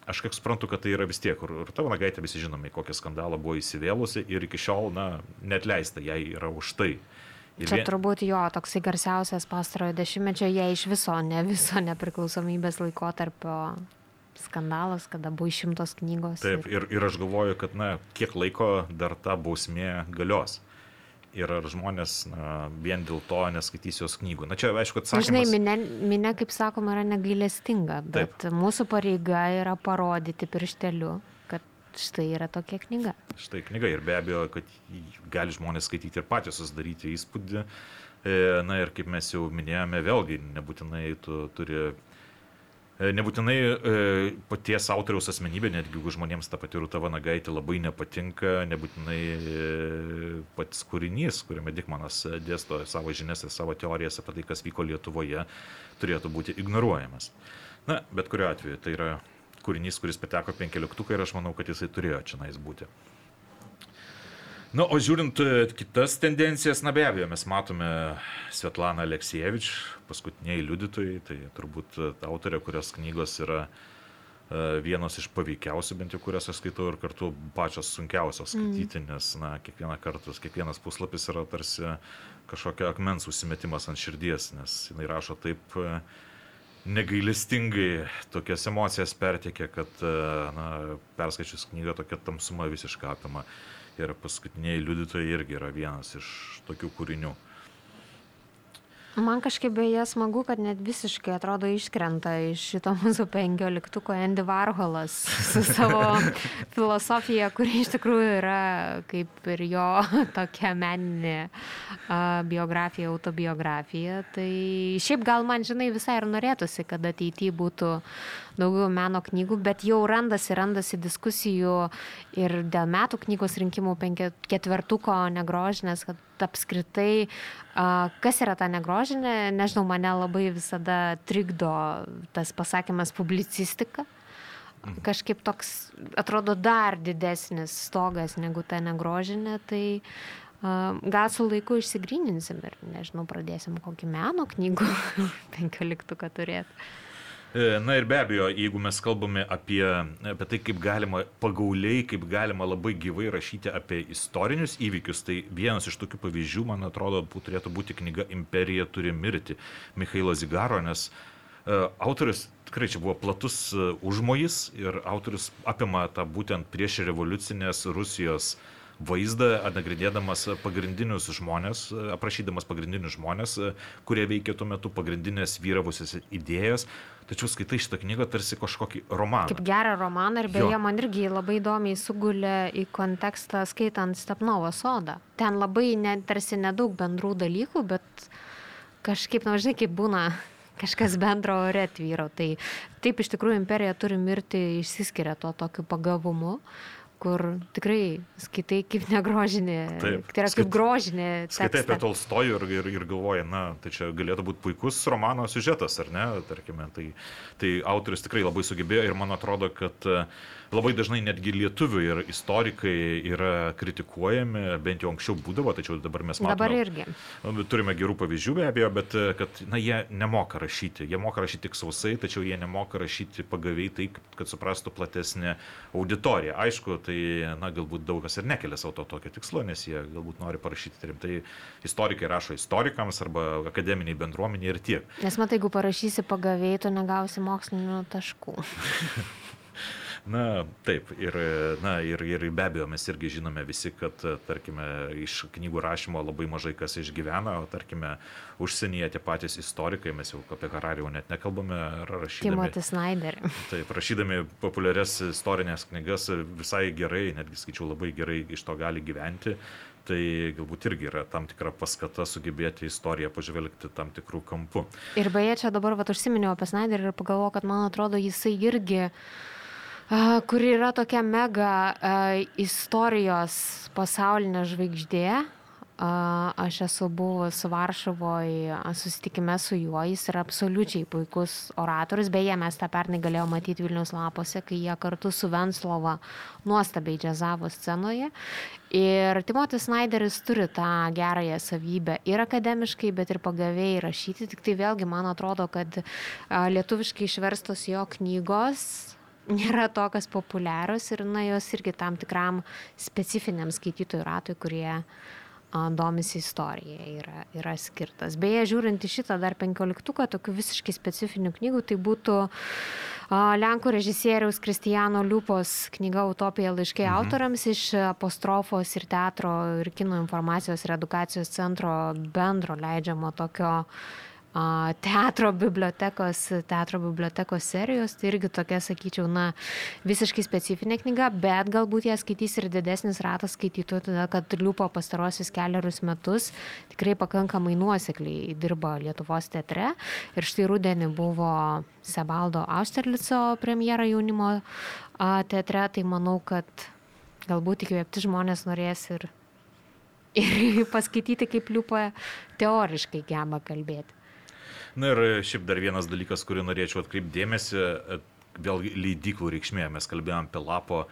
B: aš kiek suprantu, kad tai yra vis tiek, ir tavo nagaitė visi žinomi, kokią skandalą buvo įsivėlusi ir iki šiol, na, net leista jai yra už tai.
C: Ir Čia vien... turbūt jo toksai garsiausias pastarojo dešimtmečio, jie iš viso, ne viso nepriklausomybės laikotarpio skandalas, kada buvo išimtos knygos.
B: Taip, ir, ir aš galvoju, kad, na, kiek laiko dar ta bausmė galios ir ar žmonės na, vien dėl to neskaitys jos knygų. Na čia, aišku, atsakymas.
C: Žinai, minė, minė, kaip sakoma, yra negailestinga, bet Taip. mūsų pareiga yra parodyti piršteliu, kad štai yra tokia knyga.
B: Štai knyga ir be abejo, kad gali žmonės skaityti ir patys susidaryti įspūdį. E, na ir kaip mes jau minėjome, vėlgi nebūtinai tu turi nebūtinai e, paties autoriaus asmenybė, netgi jeigu žmonėms ta pati Rūta Vanagaitė labai nepatinka, nebūtinai e, pats kūrinys, kuriame Dikmanas dėsto savo žinias ir savo teorijas apie tai, kas vyko Lietuvoje, turėtų būti ignoruojamas. Na, bet kuriuo atveju tai yra kūrinys, kuris pateko penkioliktuką ir aš manau, kad jisai turėjo čia nais būti. Na, o žiūrint e, kitas tendencijas, na be abejo, mes matome Svetlaną Aleksievič, paskutiniai liudytojai, tai turbūt e, autorė, kurios knygos yra e, vienos iš paveikiausių, bent jau kurias aš skaitau ir kartu pačios sunkiausios mm. skaityti, mm. nes, na, kiekvieną kartą, kiekvienas puslapis yra tarsi kažkokia akmens užsimetimas ant širdies, nes jinai rašo taip negailestingai tokias emocijas pertiekia, kad, na, perskaičius knygą tokia tamsuma visiškai apima ir paskutiniai liudytojai irgi yra vienas iš tokių kūrinių.
C: Man kažkaip beje smagu, kad net visiškai atrodo iškrenta iš šito mūsų penkioliktuko Andy Varholas su savo filosofija, kuri iš tikrųjų yra kaip ir jo tokia meninė uh, biografija, autobiografija. Tai šiaip gal man, žinai, visai ir norėtųsi, kad ateityje būtų daugiau meno knygų, bet jau randasi, randasi diskusijų ir dėl metų knygos rinkimų ketvertuko negrožinės, kad apskritai, kas yra ta negrožinė, nežinau, mane labai visada trikdo tas pasakymas publicistika. Mhm. Kažkaip toks atrodo dar didesnis stogas negu ta negrožinė, tai uh, gal su laiku išsigryninsim ir, nežinau, pradėsim kokį meno knygų penkioliktuką turėti.
B: E, na ir be abejo, jeigu mes kalbame apie, apie tai, kaip galima pagauliai, kaip galima labai gyvai rašyti apie istorinius įvykius, tai vienas iš tokių pavyzdžių, man atrodo, turėtų būti knyga Imperija turi mirti Mikhailo Zigaro, nes uh, autorius tikrai čia buvo platus uh, užmojis ir autorius apima tą būtent prieš revoliucinės Rusijos vaizdą, nagrinėdamas pagrindinius žmonės, aprašydamas pagrindinius žmonės, kurie veikė tuo metu pagrindinės vyravusias idėjas, tačiau skaitai šitą knygą tarsi kažkokį romaną.
C: Kaip gerą romaną ir beje, jo. man irgi labai įdomiai sugulė į kontekstą skaitant Stepnovo sodą. Ten labai ne, tarsi nedaug bendrų dalykų, bet kažkaip, na, žinai, kaip būna kažkas bendro ore tvyro. Tai taip iš tikrųjų imperija turi mirti, išsiskiria to tokiu pagavumu kur tikrai skaitai kaip negrožinė,
B: Taip.
C: tai yra
B: Skait-
C: kaip grožinė.
B: Skaitai apie
C: tekstą.
B: Tolstojų ir, ir, ir galvoji, na, tai čia galėtų būti puikus romano siužetas, ar ne, tarkime. Tai, tai autorius tikrai labai sugebėjo ir man atrodo, kad e, labai dažnai netgi lietuvių ir istorikai yra kritikuojami, bent jau anksčiau būdavo, tačiau dabar mes matome.
C: Dabar irgi.
B: Turime gerų pavyzdžių be abejo, bet kad, na, jie nemoka rašyti. Jie moka rašyti tik sausai, tačiau jie nemoka rašyti pagaviai taip, kad suprastų platesnė auditorija. Aišku, tai, na, galbūt daug kas ir nekelia savo to tokio tikslo, nes jie galbūt nori parašyti rimtai. Istorikai rašo istorikams arba akademiniai bendruomeniai ir tiek.
C: Nes matai, jeigu parašysi pagavėjai, tu negausi mokslinių taškų.
B: Na, taip, ir, na, ir, ir be abejo mes irgi žinome visi, kad, tarkime, iš knygų rašymo labai mažai kas išgyvena, o tarkime, užsienyje tie patys istorikai, mes jau apie Hararį jau net nekalbame, rašydami.
C: Timothy Snyder.
B: Taip, rašydami populiarias istorinės knygas visai gerai, netgi skaičiau labai gerai iš to gali gyventi. Tai galbūt irgi yra tam tikra paskata sugebėti istoriją pažvelgti tam tikrų kampų.
C: Ir beje, čia dabar vat, užsiminiau apie Snyder ir pagalvojau, kad man atrodo, jisai irgi, a, kuri yra tokia mega istorijos pasaulinė žvaigždė. Aš esu buvus Varšuvoje susitikime su juo, jis yra absoliučiai puikus oratorius, beje, mes tą pernai galėjome matyti Vilnius lapose, kai jie kartu su Venslova nuostabiai džiazavo scenoje. Ir Timotis Snyderis turi tą gerąją savybę ir akademiškai, bet ir pagaviai rašyti. Tik tai vėlgi man atrodo, kad lietuviškai išverstos jo knygos nėra tokios populiarios ir na, jos irgi tam tikram specifiniam skaitytojų ratui, kurie domisi istorija yra, yra skirtas. Beje, žiūrint į šitą dar penkioliktuką, tokių visiškai specifinių knygų, tai būtų a, Lenkų režisieriaus Kristijano Liupos knyga Utopija laiškai mhm. autoriams iš apostrofos ir teatro ir kino informacijos ir edukacijos centro bendro leidžiamo tokio teatro bibliotekos, teatro bibliotekos serijos, tai irgi tokia, sakyčiau, na, visiškai specifinė knyga, bet galbūt ją skaitys ir didesnis ratas skaitytojų, todėl kad Liupo pastarosius keliarius metus tikrai pakankamai nuosekliai dirba Lietuvos teatre. Ir štai rudenį buvo Sebaldo Austerlico premjera jaunimo teatre, tai manau, kad galbūt įkvėpti žmonės norės ir, ir paskaityti, kaip Liupo teoriškai geba kalbėti.
B: Na ir šiaip dar vienas dalykas, kurį norėčiau atkreipdėmėsi, vėl leidyklų reikšmė. Mes kalbėjom apie lapo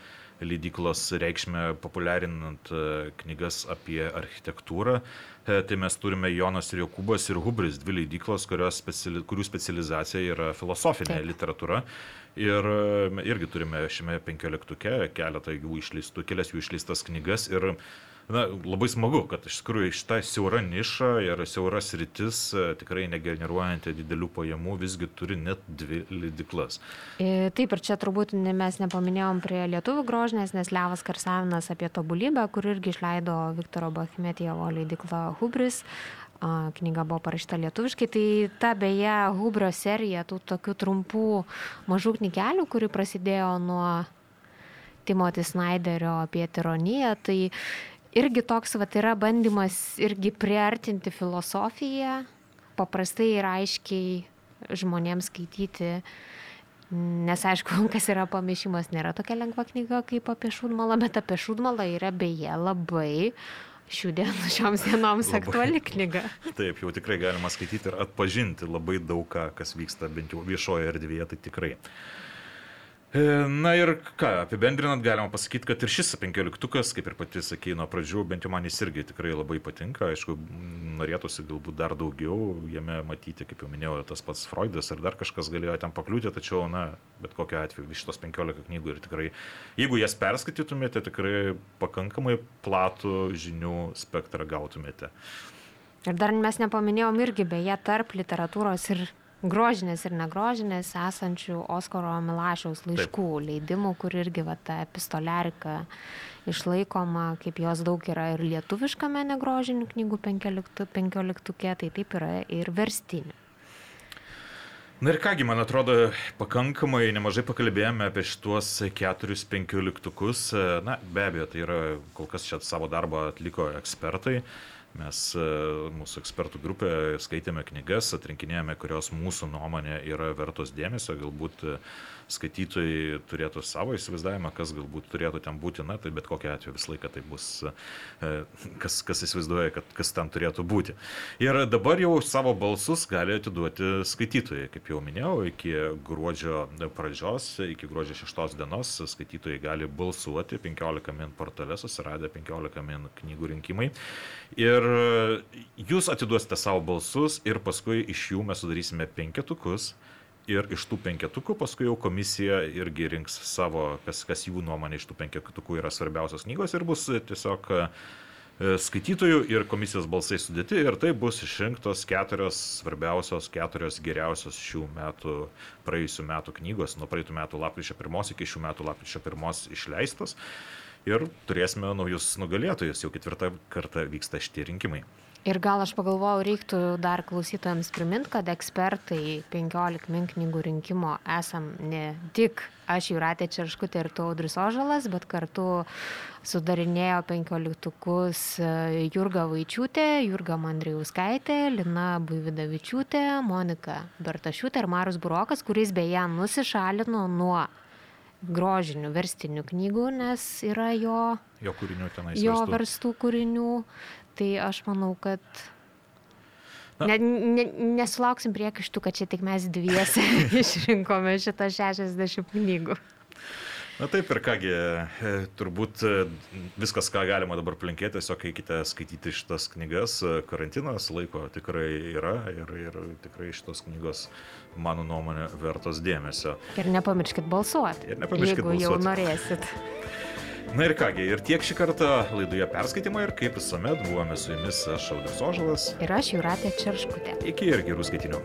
B: leidyklos reikšmę populiarinant e, knygas apie architektūrą. E, Tai mes turime Jonas ir Jokūbas ir Hubris, dvi leidyklos, speciali, kurių specializacija yra filosofinė
C: Taip.
B: literatūra. Ir e, irgi turime šiame penkioliktuke keletą jų išleistų, kelias jų išleistas knygas. Ir na, labai smagu, kad iš tikrųjų šitą siaurą nišą ir siauras rytis, e, tikrai negeneruojanti didelių pajamų, visgi turi net dvi leidiklas.
C: E, Taip, ir čia turbūt mes nepaminėjom prie lietuvių grožinės, nes Levas Karsavinas apie tobulybę, kur irgi išleido Viktoro Bachmetievo leidikla Hubris. Knyga buvo parašyta lietuviškai, tai ta beje Hubrio serija tų tokių trumpų mažų knygelių, kuri prasidėjo nuo Timothy Snyderio apie tironiją, tai irgi toks vat, yra bandymas irgi priartinti filosofiją, paprastai ir aiškiai žmonėms skaityti. Nes aišku, kas yra pamišimas, nėra tokia lengva knyga kaip apie šūdmalą, bet apie šūdmalą yra beje labai šių dienų šioms dienoms
B: Labai.
C: aktuali knyga.
B: Taip, jau tikrai galima skaityti ir atpažinti labai daug ką, kas vyksta bent jau viešoje erdvėje, tai tikrai. E, Na ir ką, apibendrinant, galima pasakyti, kad ir šis penkioliktukas, kaip ir pati sakė nuo pradžių, bent jau man jis irgi tikrai labai patinka. Aišku, norėtųsi galbūt dar daugiau jame matyti, kaip jau minėjau, tas pats Freudas ar dar kažkas galėjo ten pakliūti, tačiau, na, bet kokiu atveju, iš tos penkiolika knygų ir tikrai, jeigu jas perskaitytumėte, tikrai pakankamai platų žinių spektrą gautumėte.
C: Ir dar mes nepaminėjom irgi beje tarp literatūros ir grožinės ir negrožinės esančių Oskaro Milašiaus laiškų Taip. leidimų, kur irgi va, ta epistolerika išlaikoma, kaip jos daug yra ir lietuviškame negrožinių knygų penkioliktu- penkioliktuke, tai taip yra ir verstinių.
B: Na ir kągi, man atrodo, pakankamai nemažai pakalbėjome apie šituos keturis penkioliktukus. Na, be abejo, tai yra kol kas čia savo darbą atliko ekspertai. Mes mūsų ekspertų grupė skaitėme knygas, atrinkinėjome, kurios mūsų nuomonė yra vertos dėmesio, galbūt skaitytojai turėtų savo įsivaizdavimą, kas galbūt turėtų ten būti, na, tai bet kokia atveju visą laiką tai bus, e, kas, kas įsivaizduoja, kad kas ten turėtų būti. Ir dabar jau savo balsus gali atiduoti skaitytojai, kaip jau minėjau, iki gruodžio pradžios, iki gruodžio 6 dienos skaitytojai gali balsuoti 15 min portale, susiradę 15 min knygų rinkimai. Ir jūs atiduosite savo balsus ir paskui iš jų mes sudarysime penketukus ir iš tų penketukų paskui jau komisija irgi rinks savo, kas, kas jų nuomonė iš tų penketukų yra svarbiausios knygos ir bus tiesiog e, skaitytojų ir komisijos balsai sudėti ir tai bus išrinktos keturios svarbiausios, keturios geriausios šių metų, praėjusių metų knygos, nuo praeitų metų lapkričio pirmos iki šių metų lapkričio pirmos išleistos ir turėsime naujus nugalėtojus, jau ketvirtą kartą vyksta šitie rinkimai.
C: Ir gal aš pagalvojau, reiktų dar klausytojams priminti, kad ekspertai 15 min knygų rinkimo esam ne tik aš Juratė Čerškutė ir tu Audris Ožalas, bet kartu sudarinėjo 15-tukus e, Jurga Vaičiūtė, Jurga Mandrijauskaitė, Lina Buividavičiūtė, Monika Bertašiūtė ir Marius Burokas, kuris beje nusišalino nuo grožinių verstinių knygų, nes yra jo,
B: jo kūrinių tenais.
C: Jo verstų, verstų kūrinių. Tai aš manau, kad ne, ne, nesulauksim priekaištų, kad čia tik mes dviese išrinkome šitą 60 knygų.
B: Na taip ir kągi, e, turbūt e, viskas, ką galima dabar plinkėti, tiesiog eikite skaityti šitas knygas. E, karantinas laiko tikrai yra ir, ir tikrai šitos knygos, mano nuomonė, vertos dėmesio.
C: Ir nepamirškit balsuoti.
B: Ir nepamirškit
C: jeigu
B: balsuoti.
C: jau norėsit.
B: Na ir kągi, ir tiek šį kartą laidoje perskaitimą ir kaip visuomet buvome su jumis aš Audris Ožalas.
C: Ir aš Juratė Čerškutė.
B: Iki ir gerų skaitinių.